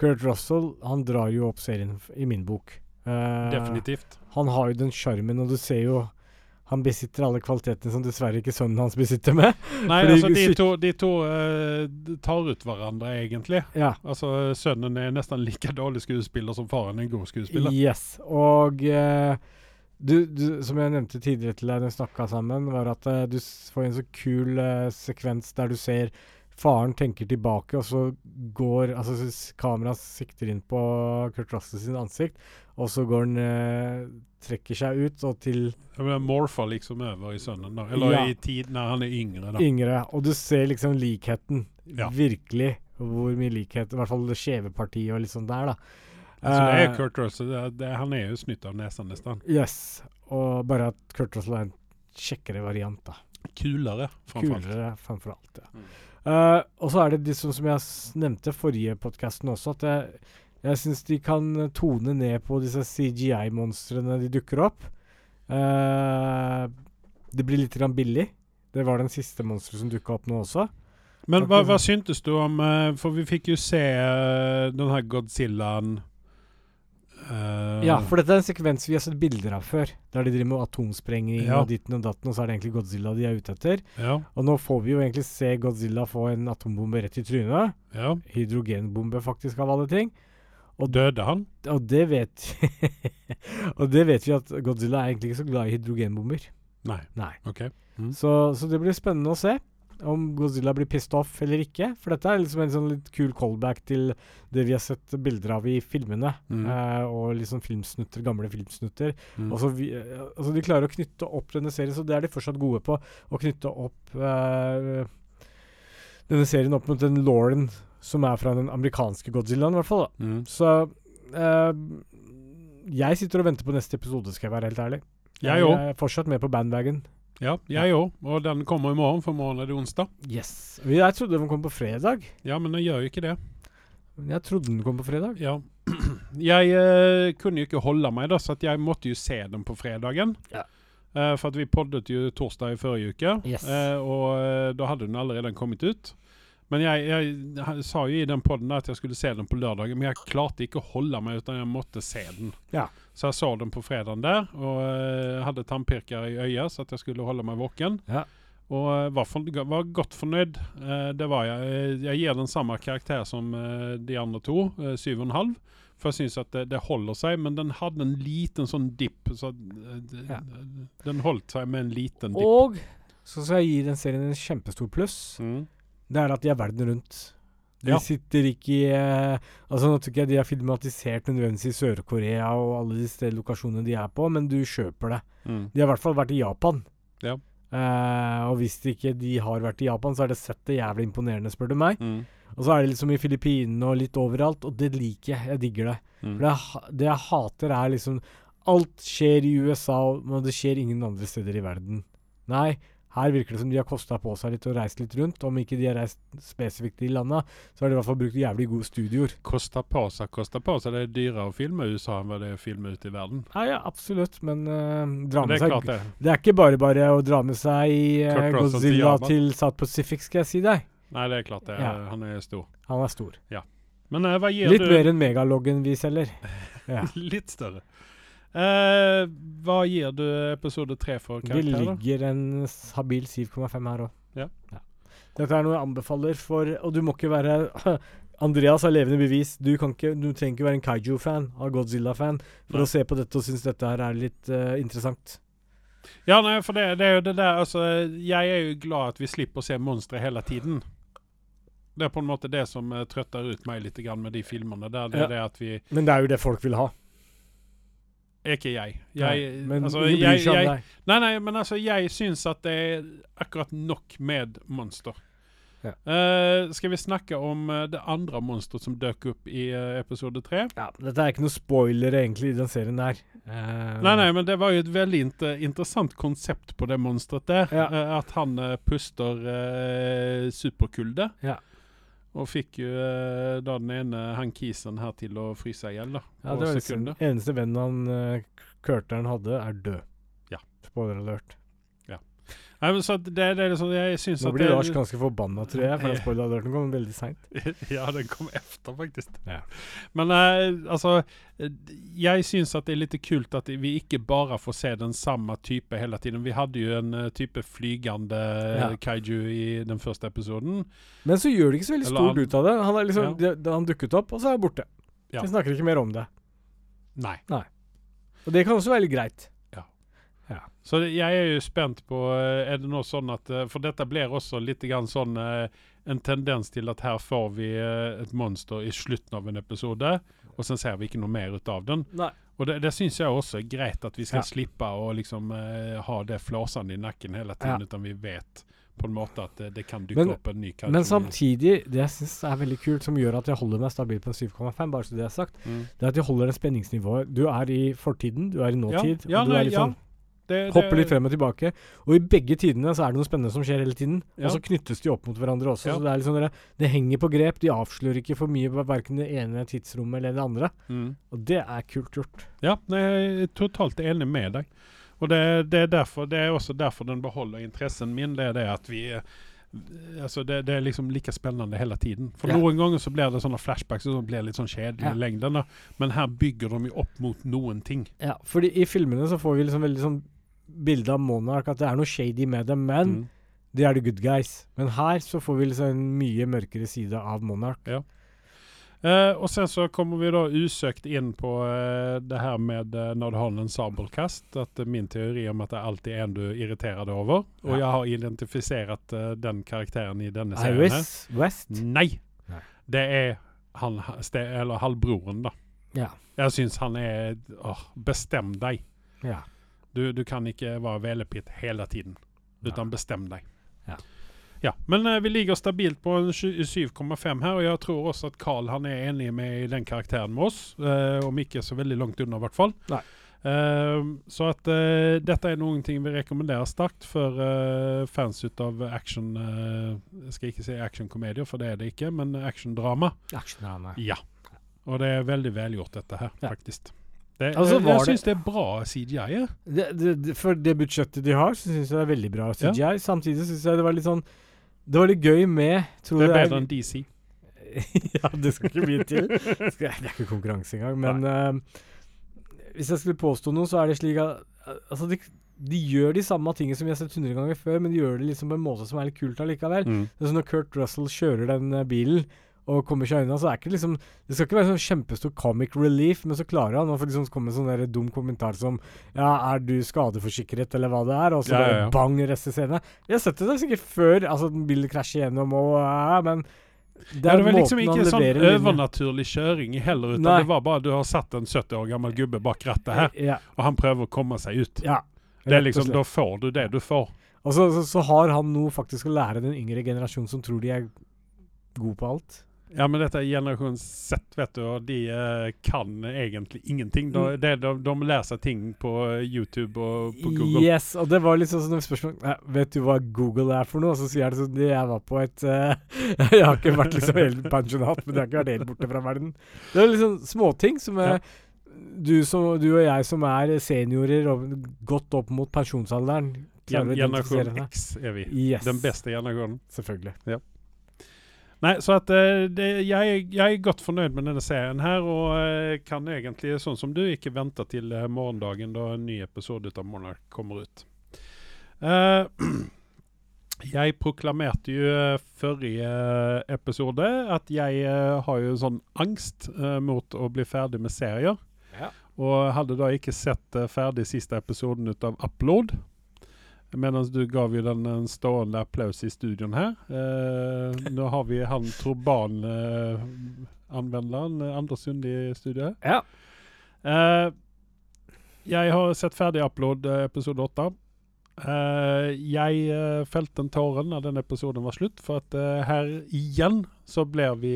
Kurt Russell han drar jo opp serien i min bok. Uh, Definitivt. Han har jo den sjarmen, og du ser jo han besitter alle kvalitetene som dessverre ikke sønnen hans besitter med. Nei, Fordi altså de to, de to uh, tar ut hverandre, egentlig. Ja. Altså Sønnen er nesten like dårlig skuespiller som faren er en god skuespiller. Yes. Og uh, du, du, som jeg nevnte tidligere til deg når vi snakka sammen, var at uh, du får en så kul sekvens der du ser faren tenker tilbake, og så går Altså kameraet sikter inn på Kurt Russell sin ansikt, og så går han eh, Trekker seg ut og til ja, men morfar liksom over i sønnen, da. Eller Ja. i tid når han er yngre da. yngre, og du ser liksom likheten. Ja. Virkelig. Hvor mye likhet I hvert fall det skjeve partiet og litt sånn der, da. Så det er Kurt Russell, det, det, han er jo snytt av nesa, nesten. Yes. Og bare at Kurt Russell er en kjekkere variant, da. Kulere, framfor alt. Kulere framfor alt. Ja. Mm. Eh, og så er det de som, som jeg nevnte forrige podkasten også, at jeg, jeg syns de kan tone ned på disse CGI-monstrene de dukker opp. Uh, det blir litt grann billig. Det var den siste monsteret som dukka opp nå også. Men hva, hva syntes du om, For vi fikk jo se uh, den her Godzillan. Eh, Ja, for dette er en sekvens vi har sett bilder av før. Der de driver med atomsprenging Ja. og ditten og datten, og så er det egentlig Godzilla de er ute etter. ja, Og nå får vi jo egentlig se Godzilla få en atombombe rett i trynet. ja. Hydrogenbombe, faktisk, av alle ting. Og Døde han? Og det vet Og det vet vi at Godzilla er egentlig ikke så glad i hydrogenbomber. Nei. Nei. okej. Mm. Så, så det blir spennende å se om Godzilla blir pissed off eller ikke. For dette er liksom en sånn litt kul callback til det vi har sett bilder av i filmene. Mm. Eh, og liksom filmsnutter, gamle filmsnutter. Mm. Og så vi, eh, altså de klarer å knytte opp denne serien, så det er de fortsatt gode på. Å knytte opp eh, denne serien opp mot den Lauren som er fra den amerikanske Godzillaen, i hvert fall. Mm. Så eh, jeg sitter og venter på neste episode, skal jeg være helt ærlig. Jeg, jeg er fortsatt med på bandwagon. Ja, jeg òg. Og den kommer i morgen, for i morgen er det onsdag. Yes. Jeg trodde den kom på fredag. Ja, men den gjør jo ikke det. Jeg trodde den kom på fredag. Ja. Jeg eh, kunne jo ikke holde meg, da, så jeg måtte jo ju se den på fredagen. Ja. Eh, for att vi poddet jo torsdag i forrige uke, Yes. eh, og eh, då hade den allerede kommet ut. Men jeg, jeg, jeg, sa jo i den podden at jeg skulle se den på lørdagen, men jeg klarte ikke å holde meg, utan jeg måtte se den. Ja. Så jeg så den på fredagen der, og uh, hadde tannpirker i øya så at jeg skulle holde meg våken. Ja. Og eh, var, for, var godt fornøyd. Uh, det var jeg. Jeg gir den samme karakter som de andra två, eh, 7,5. För jag syns at det, det holder seg, men den hadde en liten sånn dipp. Så Ja. Den holdt seg med en liten dipp. Og så skal jeg gi den serien en kjempestor pluss. Mm. Det er at de er verden rundt. De Ja. sitter ikke i eh, Altså Nå tror ikke jeg de har filmatisert nødvendigvis i Sør-Korea og alle de lokasjonene de er på, men du kjøper det. Mm. De har i hvert fall vært i Japan. Ja. Eh, og hvis ikke de har vært i Japan, så er det sett det jævlig imponerende, spør du meg. Mm. Og så er det liksom i Filippinene og litt overalt, og det liker jeg. Jeg digger det. Mm. For det, jeg det jeg hater, er liksom Alt skjer i USA, og det skjer ingen andre steder i verden. Nei, her virker det som de har kosta på seg litt og reist litt rundt. Om ikke de har reist spesifikt i landa, så har de i hvert fall brukt jævlig gode studioer. Kosta på seg, kosta på seg. Det er dyrere å filme i USA enn hva det er å filme ute i verden. Ja, ja, absolutt, men uh, dra det med er seg det. Det er ikke bare bare å dra med seg Kurt Godzilla til South Pacific, skal jeg si deg. Nei, det er klart det. Ja. Han er stor. Han er stor. Men uh, Litt du mer enn megaloggen vi selger. Ja. Litt større. Eh, hva gir du episode tre for Det karakter, Det ligger en habil 7,5 her òg. Ja. Dette er noe jeg anbefaler for Og du må ikke være Andreas har levende bevis. Du, kan ikke, du trenger ikke være en kaiju-fan av Godzilla-fan for Nei. å se på dette og synes dette her er litt uh, interessant. Ja, nei, for det, det er jo det der Altså, jeg er jo glad at vi slipper å se monstre hele tiden. Det er på en måte det som uh, trøtter ut meg litt grann med de filmene. Det er Ja. det at vi Men det er jo det folk vil ha. Er ikke jeg. jeg Nei, men altså, ingen bryr seg om deg. Nei, nei, men altså, jeg syns at det er akkurat nok med monster. Ja. Uh, skal vi snakke om uh, det andre monsteret som dukk opp i uh, episode tre? Ja, dette er ikke noe spoiler egentlig i den serien. Eh, Nei, nei, men det var jo et veldig inter interessant konsept på det monsteret der. Ja. at han puster superkulde. Ja. Og fikk jo eh, da den ene han kisen her til å fryse i hjel, da. Ja, det var eneste, eneste vennen han uh, Kurteren hadde, er død. Ja. Spoiler alert. Nei, men så det, det er liksom, jeg synes Nå at blir det, Lars ganske forbanna, tror jeg, for den spoiler alerten kom veldig seint. ja, den kom efter faktisk. Ja. Men uh, altså Jeg syns at det er litt kult at vi ikke bare får se den samme type hele tiden. Vi hadde jo en uh, type flygende Ja. kaiju i den første episoden. Men så gjør det ikke så veldig stort ut av det. Han, er liksom, Ja. han dukket opp, og så er han borte. Ja. Vi snakker ikke mer om det. Nei. Og det kan også være litt greit. Så jeg er jo spent på eh, Er det nå sånn at eh, For dette blir også litt grann sånn eh, en tendens til at her får vi et monster i slutten av en episode, og så ser vi ikke noe mer ut av den. Nei. Og det, det syns jeg også er greit, at vi skal Ja. slippe å liksom ha det flåsende i nakken hele tiden, Ja. utan vi vet på en måte at det, det kan dukke Men- opp en ny karakter. Men samtidig, det jeg syns er veldig kult, som gjør at jeg holder meg stabil på en 7,5, bare så det er sagt, mm. det er at jeg holder det spenningsnivået. Du er i fortiden, du er i nåtid, Ja, og du er ja. sånn det, Hopper litt frem og tilbake. Og i begge tidene så er det noe spennende som skjer hele tiden. Ja. Og så knyttes de opp mot hverandre også. Ja. Så det er liksom det, det henger på grep. De avslører ikke for mye verken det ene tidsrommet eller det andre. Mm. Og det er kult gjort. Ja, jeg er totalt enig med deg. Og det, det, er derfor, det er også derfor den beholder interessen min. Det er det at vi eh, Altså det, det er liksom like spennende hele tiden. For Ja. noen ganger så blir det sånne flashbacks som blir litt sånn kjedelige Ja. i lengden. Men her bygger de jo opp mot noen ting. Ja, fordi i filmene så får vi liksom veldig sånn bilde av Monarch, at det er noe shady med dem, men Mm. de er the good guys. Men her så får vi liksom en mye mørkere side av Monarch. Eh, og sen så kommer vi da usøkt inn på eh, det her med eh, når du har en sabelkast. At min teori om at det alltid er en du irriterer deg over. Og Ja. jeg har identifisert eh, den karakteren i denne serien. Iris West. Nei. Nei. Det er han, eller halvbroren, da. Ja. Jeg syns han er åh, Bestem deg. ja. Du, du kan ikke være velepitt hele tiden. Utan bestem deg. Ja. Ja, Men uh, vi ligger stabilt på 7,5 her, og jeg tror også at Carl han er enig med i den karakteren med oss. Uh, om ikke så veldig langt unna, i hvert fall. Nei. Uh, så at uh, dette er noen ting vi rekommenderer sterkt for uh, fans ut av action Jeg skal ikke si actionkomedier, for det er det ikke, men actiondrama. Action Ja. Og det er veldig velgjort, dette her, Ja. faktisk. Det, Altså, jeg jeg syns det er bra CGI. Ja. Det, det, det, for det budsjettet de har, så syns jeg det er veldig bra CGI. Samtidig syns jeg det var litt sånn Det var litt gøy med tror Det er bedre enn DC. ja, det skal ikke mye til. Det er ikke konkurranse engang. Men uh, hvis jeg skulle påstå noe, så er det slik at Altså, de, de gjør de samme tingene som vi har sett hundre ganger før, men de gjør det liksom på en måte som er litt kult allikevel. Mm. Det er sånn Når Kurt Russell kjører den eh, bilen og kommer seg unna, så er ikke det liksom Det skal ikke være sånn kjempestor comic relief, men så klarer han å liksom komme med sånn der dum kommentar som Ja, er du skadeforsikret, eller hva det er? Og så Ja, bare ja, ja. bang, resten scene. Vi har sett det sikkert før, altså den bilen krasjer gjennom og ja, men det Ja, er det var liksom ikke sånn overnaturlig kjøring heller, utan Nei. det var bare du har satt en 70 år gammel gubbe bak rattet her, Ja, og han prøver å komme seg ut. ja. Det er liksom. Da får du det du får. Og så, så, så har han noe faktisk å lære den yngre generasjonen som tror de er gode på alt. Ja, men dette er generasjon Z, vet du, og de eh, kan egentlig ingenting. De, Mm. de, de, de leser ting på eh, YouTube og på Google. Yes, og det var litt sånn som spørsmål «Nei, Vet du hva Google er for noe? Og så sier jeg det sånn Jeg var på et uh, Jeg har ikke vært liksom helt pensjonat, men jeg har ikke vært helt borte fra verden. Det er liksom småting som er du, som, du og jeg som er seniorer og gått opp mot pensjonsalderen Gen generasjon. X er vi. Yes. Den beste generasjonen. Selvfølgelig. Nei, så at eh, det, jeg, jeg er godt fornøyd med denne serien her, og eh, kan egentlig, sånn som du, ikke vente til eh, morgendagen da en ny episode av Monarch kommer ut. Uh, jeg proklamerte jo forrige episode at jeg har jo sånn angst mot å bli ferdig med serier. Ja. Og hadde da ikke sett ferdig siste episoden ut av Upload. Mens du gav jo den en stående applaus i studioen her. Eh, nå har vi han Troban-anvenderen eh, Anders Sunde i studio. Ja. Eh, jeg har sett ferdig Upload eh, episode åtte. Eh, jeg uh, felte en tåre når den episoden var slutt, for at eh, her igjen så blir vi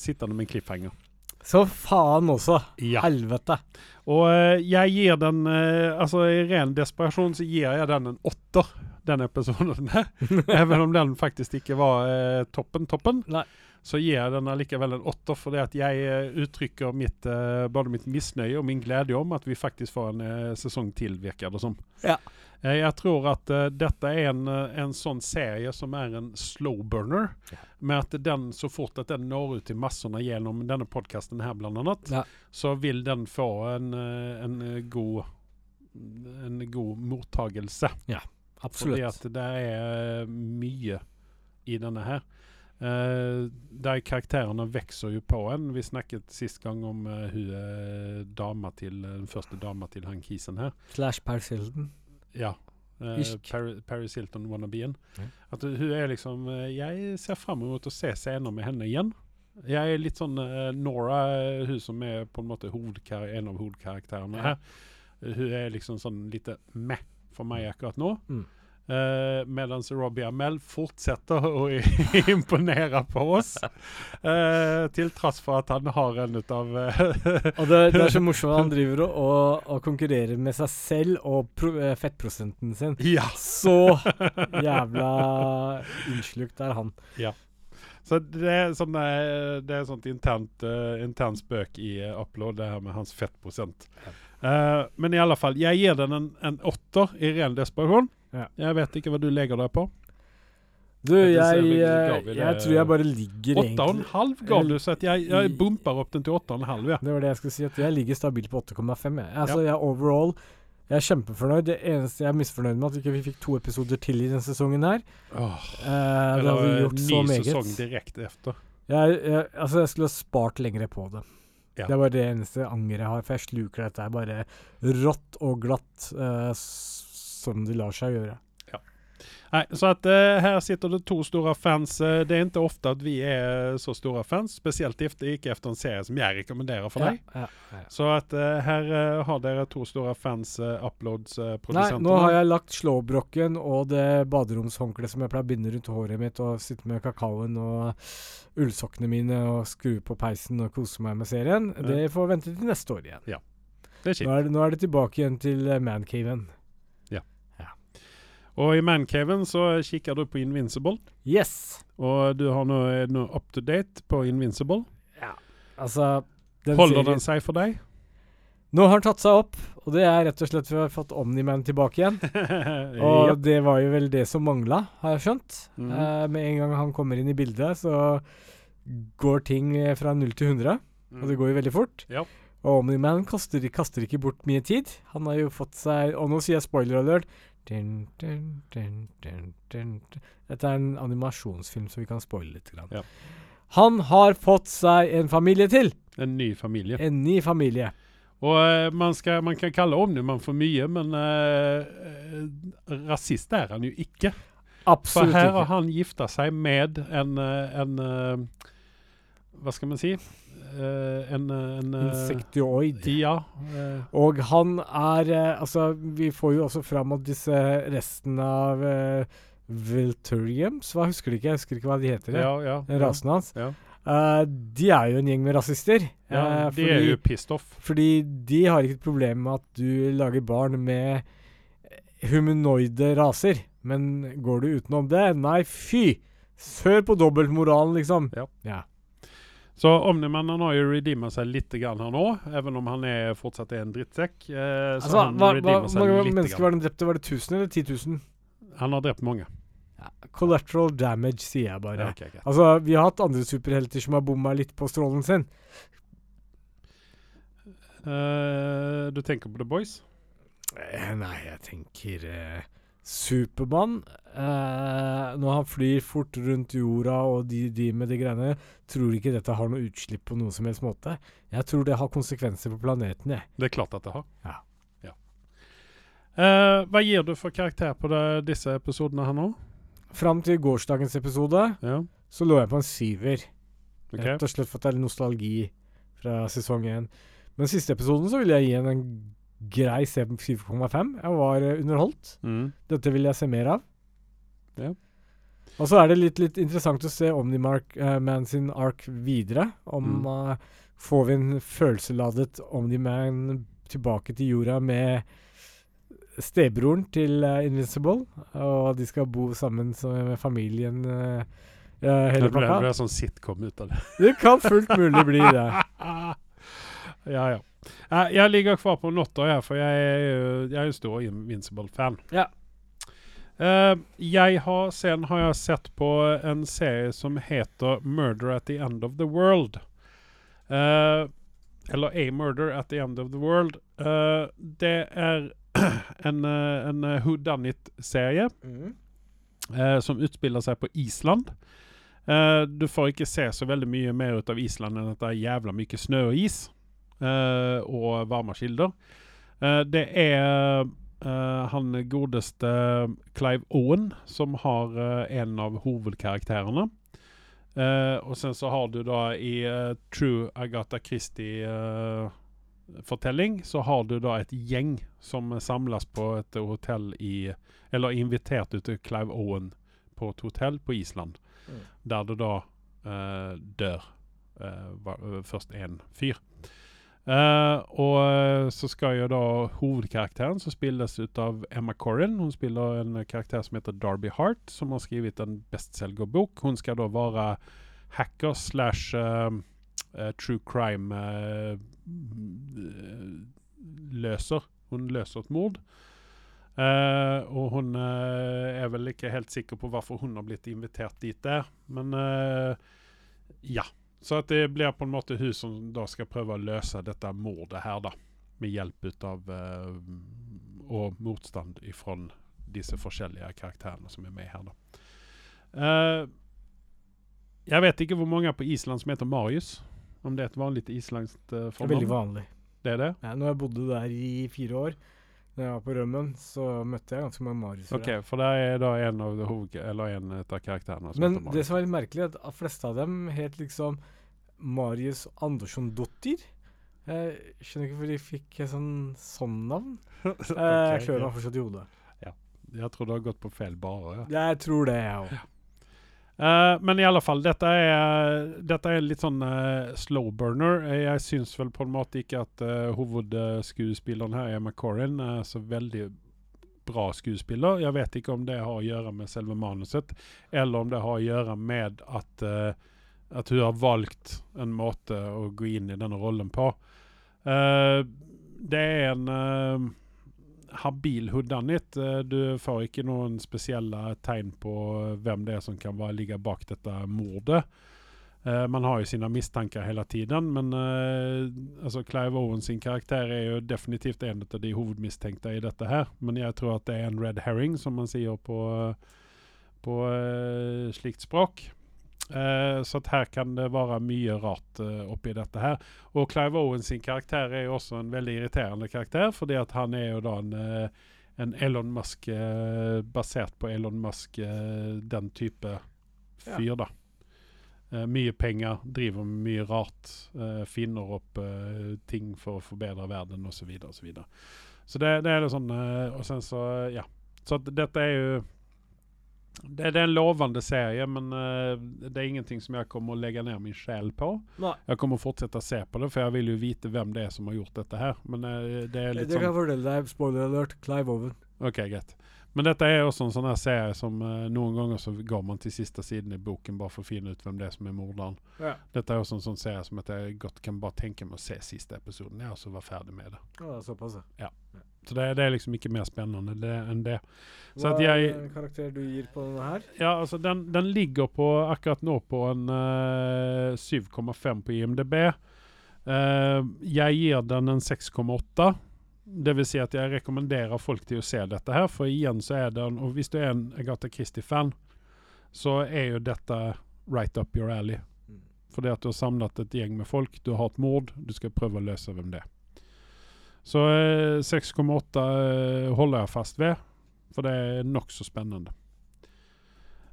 sittende med en cliffhanger. Så faen også. Ja. Helvete. Og eh, jeg gir den eh, Altså i ren desperasjon så gir jeg den en åtter, den episoden. Even om den faktisk ikke var eh, toppen, toppen. Nei. Så gir jeg den allikevel en åtter, fordi at jeg eh, uttrykker mitt, eh, både mitt misnøye og min glede om at vi faktisk får en eh, sesong til, virker det som. Ja. Jeg tror at uh, dette er en, en sånn serie som er en slow burner. Med at den, så fort at den når ut til massene gjennom denne podkasten her, blant annet, Ja. så vil den få en, en god en god mottagelse. Ja, Absolutt. at det er mye i denne her. Eh, der karakterene vokser jo på en. Vi snakket sist gang om uh, hun er dama til den første dama til han kisen her. Slash Paris Hilton. Ja. Uh, Ish. Paris Hilton wannabeen. Mm. At hun er liksom eh, Jeg ser fram mot å se scener med henne igjen. Jeg er litt sånn eh, Nora, eh, hun som er på en måte en av hovedkarakterene her. Eh, hun er liksom sånn lite meh for meg akkurat nå. Mm. Uh, Mens Robbie Amell fortsetter å imponere på oss. Uh, til tross for at han har en ut av uh, Og det, det er så morsomt han driver og, og, og konkurrerer med seg selv og pro, eh, fettprosenten sin. Ja. Så jævla innslukt er han. Ja. Så det er sånn eh, Det er sånt internt uh, intern spøk i uh, upload, det her med hans fettprosent. Uh, men i alle fall, jeg gir den en, en åtter i ren desperasjon. Ja. Jeg vet ikke hva du legger deg på. Du, jeg, jeg, vi- eh, vi det- jeg tror jeg bare ligger Åtte og en egentlig halv ga du, så jeg, jeg bumper opp den til åtte og en halv. Ja. Det var det jeg skulle si, at jeg ligger stabilt på 8,5. jeg. Altså, jeg overall jeg er kjempefornøyd. Det eneste jeg er misfornøyd med, at ikke vi fikk to episoder til i denne sesongen her. Oh, Eh, det har hadde eh, gjort så meget. ny sesong direkte etter. Jeg, jeg, altså, jeg skulle ha spart lengre på det. Ja. Det er bare det eneste angeret jeg har, for jeg sluker dette her bare rått og glatt eh, som det lar seg gjøre. Nej, så att eh, här sitter det två stora fans. Eh, det är inte ofta att vi är så stora fans, speciellt efter, ikke efter en serie som jag rekommenderar för dig. Ja, ja, ja. Så att eh, här eh, har dere to store fans, uh, uploads, Nei, produsenter. nå har jeg lagt slåbroken og det baderomshåndkleet som jeg pleier å binde rundt håret mitt, og sitte med kakaoen og ullsokkene mine og skru på peisen og kose meg med serien. Ja. Det får vente til neste år igjen. Det er. Nå er det, nå er det tilbake igjen til eh, mancaven. Og i Mancaven så kikker du på Invincible. Yes! Og du har nå noe up to date på Invincible. Altså den Holder serien- den seg for deg? Nå har den tatt seg opp, og det er rett og slett for vi har fått Omniman tilbake igjen. Og ja. det var jo vel det som mangla, har jeg skjønt. Mm. Eh, med en gang han kommer inn i bildet, så går ting eh, fra 0 til 100. Og det går jo veldig fort. Ja. Og Omniman kaster, kaster ikke bort mye tid. Han har jo fått seg Og nå sier jeg spoiler alert. Dun, dun, dun. Dette er en animasjonsfilm, så vi kan spoile litt. Grann. Ja. Han har fått seg en familie til! En ny familie. En ny familie. Og uh, man, skal, man kan kalle man for mye, men eh, rasist er han jo ikke. For Absolutt her har ikke. han gifta seg med en, en uh, Hva skal man si? Eh, en, en eh, Insektioid. Ja. eh, Og han er eh, Altså, vi får jo også fram at disse resten av Vilturiums Hva husker du ikke? Jeg husker ikke hva de heter. ja, ja, Rasen hans. Ja. Uh, de er jo en gjeng med rasister. ja, de de er jo pissed off. Fordi de har ikke et problem med at du lager barn med humanoide raser. Men går du utenom det? Nei, fy! Sør på dobbeltmoralen, liksom. Ja. ja. Så Omniman han har jo redeema seg litt grann her nå, even om han er fortsatt er en drittsekk. Eh, så Altså, han hva, redeemer litt mennesker grann. var den drepte? Var det 1000 eller 10 000? Han har drept mange. Collateral damage, sier jeg bare. Ja, okay, okay. Altså, vi har hatt andre superhelter som har bomma litt på strålen sin. Uh, du tenker på The Boys? Eh, nei, jeg tenker eh, Supermann. Eh, når han flyr fort rundt jorda og de, de med de greiene, tror ikke dette har noe utslipp på noen som helst måte. Jeg tror det har konsekvenser på planeten, jeg. Det er klart at det har. Ja. Ja. Eh, hva gir du for karakter på det, disse episodene her nå? Fram til gårsdagens episode Ja, så lå jeg på en syver. ok. Rett og slett for at det er nostalgi fra sesong én. Men siste episoden så vil jeg gi en, en grei 7,5. Jeg var eh, underholdt. Mm. Dette vil jeg se mer av. Ja. Og så er det litt, litt interessant å se Omnimark uh, Man sin ark videre. Om Mm. uh, Får vi en følelseladet Omniman tilbake til jorda med stebroren til uh, Invincible, og de skal bo sammen som, med familien uh, hele Det blir sånn sitcom ut av det. Det kan fullt mulig bli det. ja, ja. Eh, jeg ligger kvar på Notta, jeg, for jeg jeg er jo stor Invincible-fan. Ja. Uh, jeg har sen har jeg sett på en serie som heter 'Murder at the End of the World'. Uh, eller 'A Murder at the End of the World'. Uh, det er en, en Who Done It-serie eh, som utspiller seg på Island. Du får ikke se så veldig mye mer ut av Island enn at det er jævla mye snø og is. Eh, og varme kilder. Eh, det er eh, han godeste Clive Owen som har en av hovedkarakterene. Og sen så har du da i True Agatha Christie-fortelling så har du da et gjeng som samles på et hotell i Eller invitert ut til Clive Owen på et hotell på Island. Mm. Der det da dør først én fyr. Eh, og eh, så skal jo da hovedkarakteren, som spilles ut av Emma Corrin Hun spiller en karakter som heter Darby Hart, som har skrevet en bestselgerbok. Hun skal da være hacker slash uh, uh, true crime eh, mm, løser. Hun løser et mord. Uh, og hun uh, er vel ikke helt sikker på hvorfor hun har blitt invitert dit der, men uh, ja. Så at det blir på en måte hun som da skal prøve å løse dette mordet her, da. Med hjelp av uh, Og motstand ifra disse forskjellige karakterene som er med her, da. Uh, jeg vet ikke hvor mange på Island som heter Marius. Om det er et vanlig islandsk uh, Det er veldig vanlig. Det er det? Ja, når jeg bodde der i fire år, når jeg var på rømmen, så møtte jeg ganske mange mariusere. Ok, for det er da en av de hoved... Eller en av karakterene som Men det som er litt merkelig, er at de fleste av dem het liksom Marius Andersson-dottir. Jeg skjønner ikke hvorfor de fikk sånn, sånn navn. okay, jeg klør meg fortsatt i hodet. Ja. Jeg tror du har gått på feil bare. Ja. Jeg tror det, jeg òg. Eh, men i alle fall, dette er, dette er litt sånn uh, slow burner. Jeg syns vel på en måte ikke at uh, hovedskuespilleren her, Emma Corrin, er så veldig bra skuespiller. Jeg vet ikke om det har å gjøre med selve manuset, eller om det har å gjøre med at, at hun har valgt en måte å gå inn i denne rollen på. Det er en habil. Uh, du får ikke noen spesielle tegn på hvem det er som kan ligge bak dette mordet. Eh, man har jo sine mistanker hele tiden, men eh, altså Clive Owen sin karakter er jo definitivt en av de hovedmistenkte i dette her. Men jeg tror at det er en red herring, som man sier på, på eh, slikt språk. Eh, så her kan det være mye rart uh, oppi dette her. Og Clive Owen sin karakter er jo også en veldig irriterende karakter, fordi at han er jo da en, uh, en Elon Musk Basert på Elon Musk, den type fyr, da. eh, mye penger, driver med mye rart, finner opp ting for å forbedre verden osv. Så, videre, og så, videre. så det, det er litt sånn Og sen så, ja. Så at dette er jo det, det er en lovende serie, men uh, det er ingenting som jeg kommer å legge ned min sjel på. Nei. Jeg kommer å se på det, for jeg vil jo vite hvem det er som har gjort dette her. Men uh, det er Det litt kan jeg sånn fortelle deg. Spoiler alert. Clive Owen. Ok, greit. Men dette er også en sånn her serie som uh, noen ganger så går man til siste siden i boken bare for å finne ut hvem det er som er morderen. Ja. Dette er også en sånn serie som at jeg godt kan bare tenke meg å se siste episoden, ja, og så være ferdig med det. Ja, såpass, ja. Så det, det er liksom ikke mer spennende det, enn det. Så Hva jeg- er en karakter du gir på denne her? Ja, altså den, den ligger på akkurat nå på en uh, 7,5 på IMDb. Uh, jeg gir den en 6,8. Det vil si at jeg rekommenderer folk til å se dette her, for igjen så er den Og hvis du er en Agatha Christie-fan, så er jo dette right up your alley. Mm. Fordi at du har samlet et gjeng med folk, du har et mord, du skal prøve å løse hvem det er. Så eh, 6,8 eh, holder jeg fast ved, for det er nokså spennende.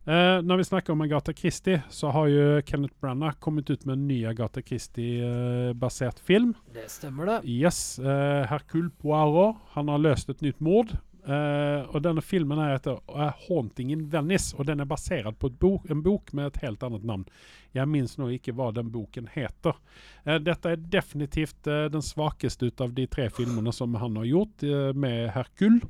Eh, når vi snakker om Agatha Christie, så har jo Kenneth Branagh kommet ut med en ny Agatha Christie-basert film. Det stemmer, det. Yes, Eh, Hercule Poirot. Han har løst et nytt mord. Eh, og denne filmen er heter eh, 'Haunting in Venice', og den er basert på bok, en bok med et helt annet navn. Jeg minnes nå ikke hva den boken heter. Uh, dette er definitivt eh, den svakeste ut av de tre filmene som han har gjort med 'Herkul'.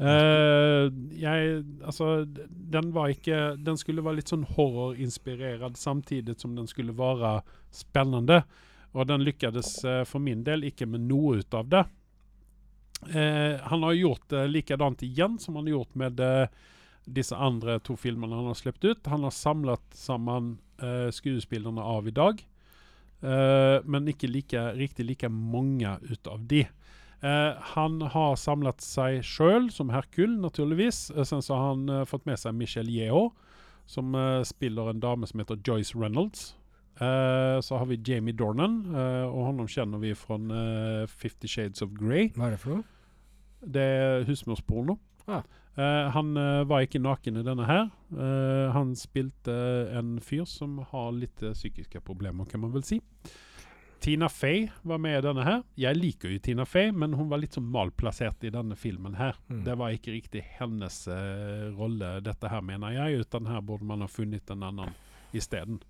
Jeg Altså, den var ikke Den skulle være litt sånn horrorinspirert samtidig som den skulle være spennende. Og den lykkes for min del ikke med noe ut av det. Eh, han har gjort det likadant igjen som han har gjort med eh, disse andre to filmene han har sluppet ut. Han har samlet sammen eh, skuespillerne av i dag, eh, men ikke like, riktig like mange ut av de. Eh, han har samlet seg sjøl som Herkul, naturligvis. Eh, sen så har han eh, fått med seg Michelle Yeo, som eh, spiller en dame som heter Joyce Reynolds. Eh, så har vi Jamie Dornan, uh, og honom kjenner vi fra uh, Fifty Shades of Grey. Hva er det for noe? Det er husmorsporno. Ah. Han var ikke naken i denne her. Han spilte en fyr som har litt psykiske problemer, kan man vel si. Tina Fey var med i denne her. Jeg liker jo Tina Fey, men hun var litt sånn malplassert i denne filmen her. Mm. Det var ikke riktig hennes rolle, dette her, mener jeg, uten her burde man ha funnet en annen isteden.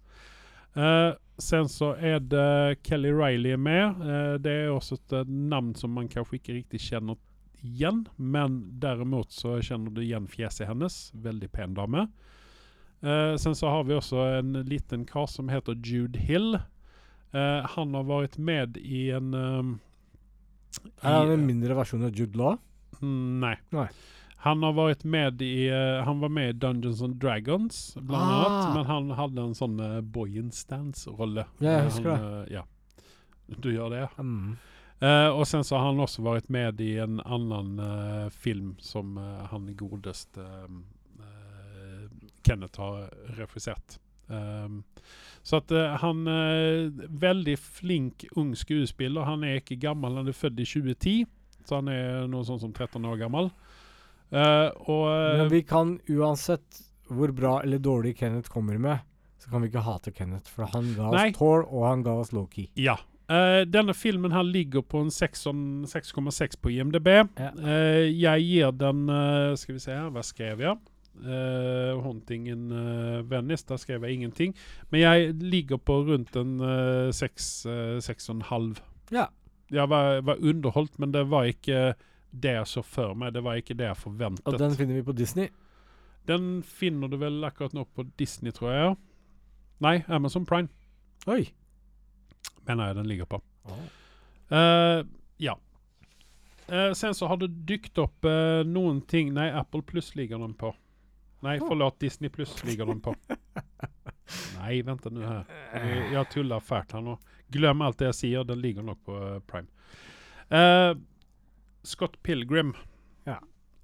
Uh, sen så er det Kelly Riley med. Eh, det er også et namn navn som man kanskje ikke riktig kjenner igjen, men derimot så kjenner du igjen fjeset hennes. Veldig pen dame. Eh, sen så har vi også en liten kar som heter Jude Hill. Eh, han har vært med i en um, Er han en mindre versjon av Jude Law? Mm, nei. Nei. Han har vært med i uh, Han var med i Dungeons and Dragons, blant Ah. annet. Men han hadde en sånn uh, boy in stance-rolle. Ja, Eh, husker han, eh, ja. Du gjør det. Mm. Uh, og sen så har han også vært med i en annen eh, film som eh, han godest eh, eh, Kenneth har refusert Um, så at uh, han er veldig flink ung skuespiller. Han er ikke gammel, han er født i 2010, så han er noe sånn som 13 år gammel. Eh, og eh, Men vi kan uansett hvor bra eller dårlig Kenneth kommer med, så kan vi ikke hate Kenneth, for han ga oss. Thor, og han ga oss Loki. Ja. Uh, denne filmen her ligger på en 6,6 6,6 på IMDb. Ja. Uh, jeg gir den Skal vi se her, hva skrev jeg? Uh, Hunting in uh, Venice, der skrev jeg ingenting. Men jeg ligger på rundt en uh, 6,5. Ja. Jeg var, var underholdt, men det var ikke det jeg så for meg. Det var ikke det jeg forventet. Og den finner vi på Disney. Den finner du vel akkurat nå på Disney, tror jeg. Nei, Amazon Prime Oi. mener jeg den ligger på. Eh, ja. Uh, sen så har det dykt opp uh, noen ting Nei, Apple Pluss ligger den på. Nei, forlåt, Disney Pluss ligger den på. Nei, vent nu her. Jeg tuller fælt her nå. Glem alt det jeg sier, den ligger nok på Prime. Eh, Scott Pilgrim. Ja.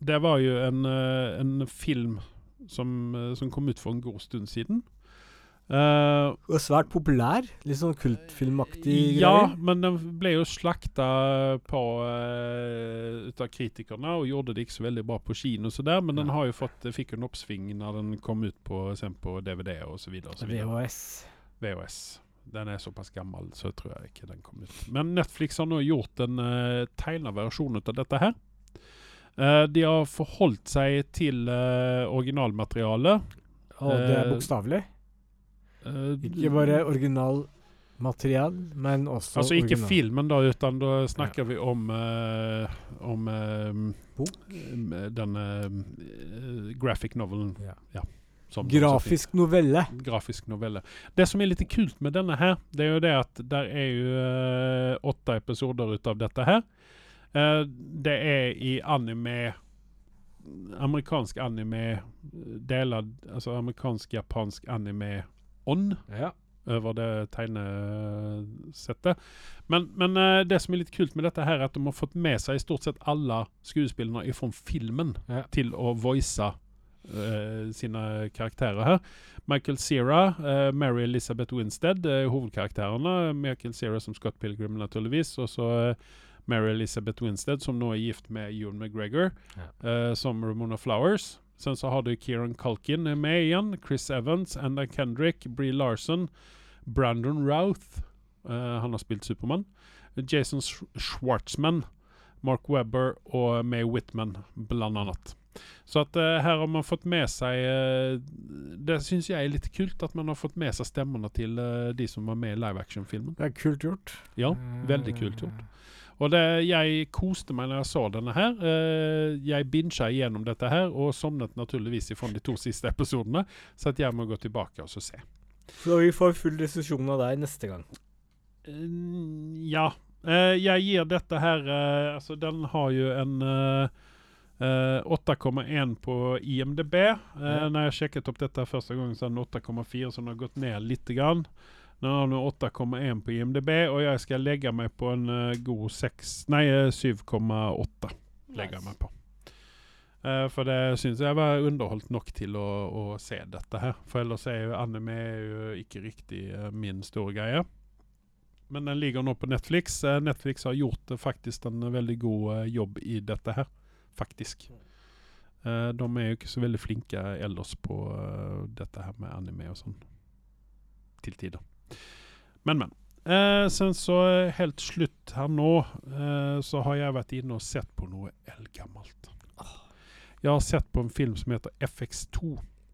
Det var jo en, eh, en film som, eh, som kom ut for en god stund siden. Uh, Og svært populær. Litt sånn kultfilmaktig ja, greier. men den ble jo slakta på uh, ut av kritikerne, og gjorde det ikke så veldig bra på kino, så der, men den Ja. har jo fått, fikk en oppsving når den kom ut på, på DVD og så videre. Og så videre. VHS. VHS. Den er såpass gammel, så tror jeg ikke den kom ut. Men Netflix har nå gjort en uh, tegna versjon av dette her. Uh, de har forholdt seg til uh, originalmaterialet. Og det er Eh, bokstavelig. Uh, Ikke bare originalmaterial, men også Altså ikke original. filmen, da, utan da snakker vi om eh, Om eh, Bok? eh, den eh, graphic novelen. Ja. som- Grafisk novelle. grafisk novelle. Det som er litt kult med denne her, det er jo det at der er jo eh, åtte episoder ut av dette her. Eh, det er i anime Amerikansk anime delad Altså amerikansk-japansk anime-ånd Ja. over det tegnesettet. Men, men eh, det som er litt kult med dette, her er at de har fått med seg stort sett alle skuespillerne fra filmen Ja. til å voice eh, sine karakterer her. Michael Cera, uh, Mary Elizabeth Winstead, uh, hovedkarakterene. Michael Cera som Scott Pilgrim, naturligvis. Og så uh, Mary Elizabeth Winstead, som nå er gift med Ewan McGregor, eh, som Ramona Flowers. Sen så har du Kieran Culkin med igjen. Chris Evans, Anna Kendrick, Brie Larson, Brandon Routh. eh, han har spilt Supermann. Jason Sch Schwartzman, Mark Webber og May Whitman, blant annet. Så at uh, her har man fått med seg uh, Det syns jeg er litt kult, at man har fått med seg stemmene til uh, de som var med i live action-filmen. Det er kult gjort. Ja, veldig kult gjort. Og det, jeg koste meg når jeg så denne her. Eh, jeg bincha igjennom dette her, og sovnet naturligvis ifra de to siste episodene, så at jeg må gå tilbake og så se. Så vi får full diskusjon av deg neste gang. Eh, ja. Eh, jeg gir dette her Altså, den har jo en eh, eh, 8,1 på IMDb. Uh, Ja. Når jeg sjekket opp dette første gang, så er den 8,4, så den har gått ned litt. Grann. Den har nå 8,1 på IMDb, og jeg skal legge meg på en uh, god 6 Nei, eh, 7,8 legger jeg meg på. Uh, for det syns jeg var underholdt nok til å, å se dette her. For ellers er jo anime er jo ikke riktig eh, min store greie. Men den ligger nå på Netflix. Eh, Netflix har gjort eh, faktisk en veldig god eh, jobb i dette her. Faktisk. Uh, de er jo ikke så veldig flinke ellers på uh, dette her med anime og sånn. Til tider. Men, men. Uh, sen så eh, helt slutt her nå, eh, så har jeg vært inne og sett på noe eldgammelt. Jeg har sett på en film som heter FX2.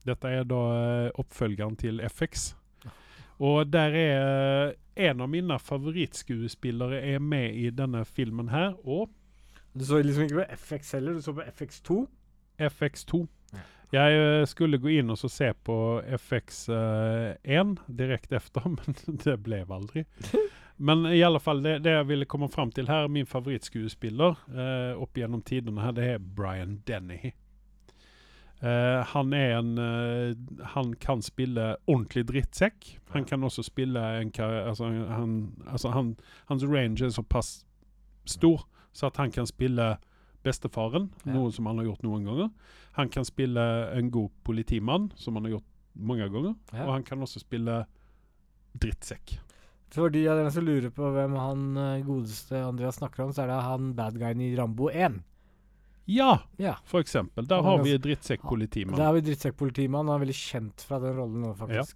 Dette er da eh, oppfølgeren til FX. Og der er eh, en av mine favorittskuespillere er med i denne filmen her, og Du så liksom ikke på FX heller, du så på FX2. FX2. Jeg eh, skulle gå inn og så se på FX1 direkte efter, men det ble aldri. Men i alle fall, det, det jeg ville komme fram til her, min favorittskuespiller eh, opp gjennom tidene her, det er Brian Dennehy. Eh, han er en eh, Han kan spille ordentlig drittsekk. Han kan også spille en kar- altså, han, altså han, Hans range er såpass stor så at han kan spille bestefaren, Ja. noe som han har gjort noen ganger. Han kan spille en god politimann, som han har gjort mange ganger. Ja. Og han kan også spille drittsekk. For de av dere som lurer på hvem han eh, godeste Andreas snakker om, så er det han bad guyen i Rambo 1. Ja, Ja. for eksempel. Der er har vi ganske- drittsekk-politimann. Der har vi drittsekkpolitimann. Han er veldig kjent fra den rollen nå, faktisk.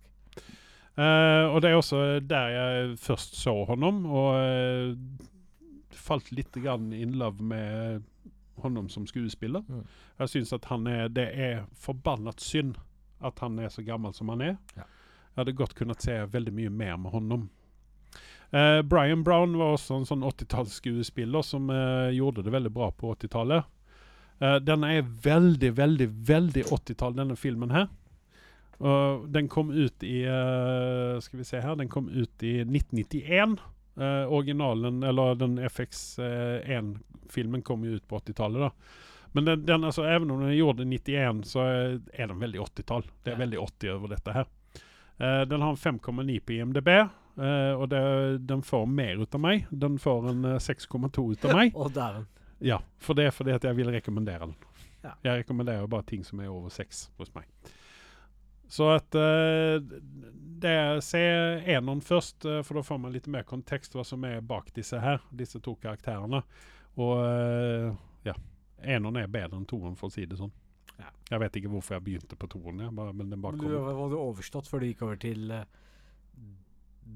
Uh, og det er også der jeg først så honom, og eh, falt litt in love med honom som skuespiller. Mm. Jeg syns at han er Det er forbannet synd at han er så gammel som han er. Ja. Jeg hadde godt kunnet se veldig mye mer med honom. Uh, Brian Brown var også en sånn 80-tallsskuespiller som uh, gjorde det veldig bra på 80-tallet. Uh, denne er veldig, veldig, veldig 80-tall, denne filmen her. Den kom ut i eh, Skal vi se her Den kom ut i 1991. Eh, originalen, eller den FX1-filmen kom jo ut på 80-tallet, da. Men den, den, altså, even om den er gjort i 91, så er den veldig 80-tall. Det er Ja. veldig 80 over dette her. Eh, den har en 5,9 på IMDb, eh, og det, den får mer ut av meg. Den får en eh, 6,2 ut av meg. og der. Ja, for det er fordi at jeg vil rekommendere den. Ja. Jeg rekommenderer bare ting som er over seks hos meg. Så at eh, det Se eneren først, eh, for da får man litt mer kontekst hva som er bak disse her, disse to karakterene. Og eh, ja. Eneren er bedre enn Toren for å si det sånn. Ja. Jeg vet ikke hvorfor jeg begynte på Toren, ja, bare- men den bare Men du kom. du overstått før du gikk over til uh,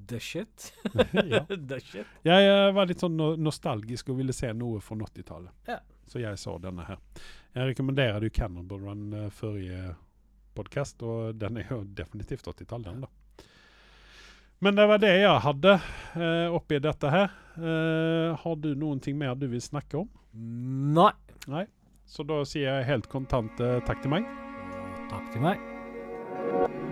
The Shit. ja. The Shit. Jeg eh, var litt sånn no nostalgisk og ville se noe fra 80-tallet. Ja. Så jeg så denne her. Jeg rekommenderer jo Cannonball Run uh, forrige podkast, og den er jo definitivt 80-tall, den, da. Men det var det jeg hadde eh, oppi dette her. Eh, har du noen ting mer du vil snakke om? Nei. Nei? Så da sier jeg helt kontant eh, takk til meg. Takk til meg.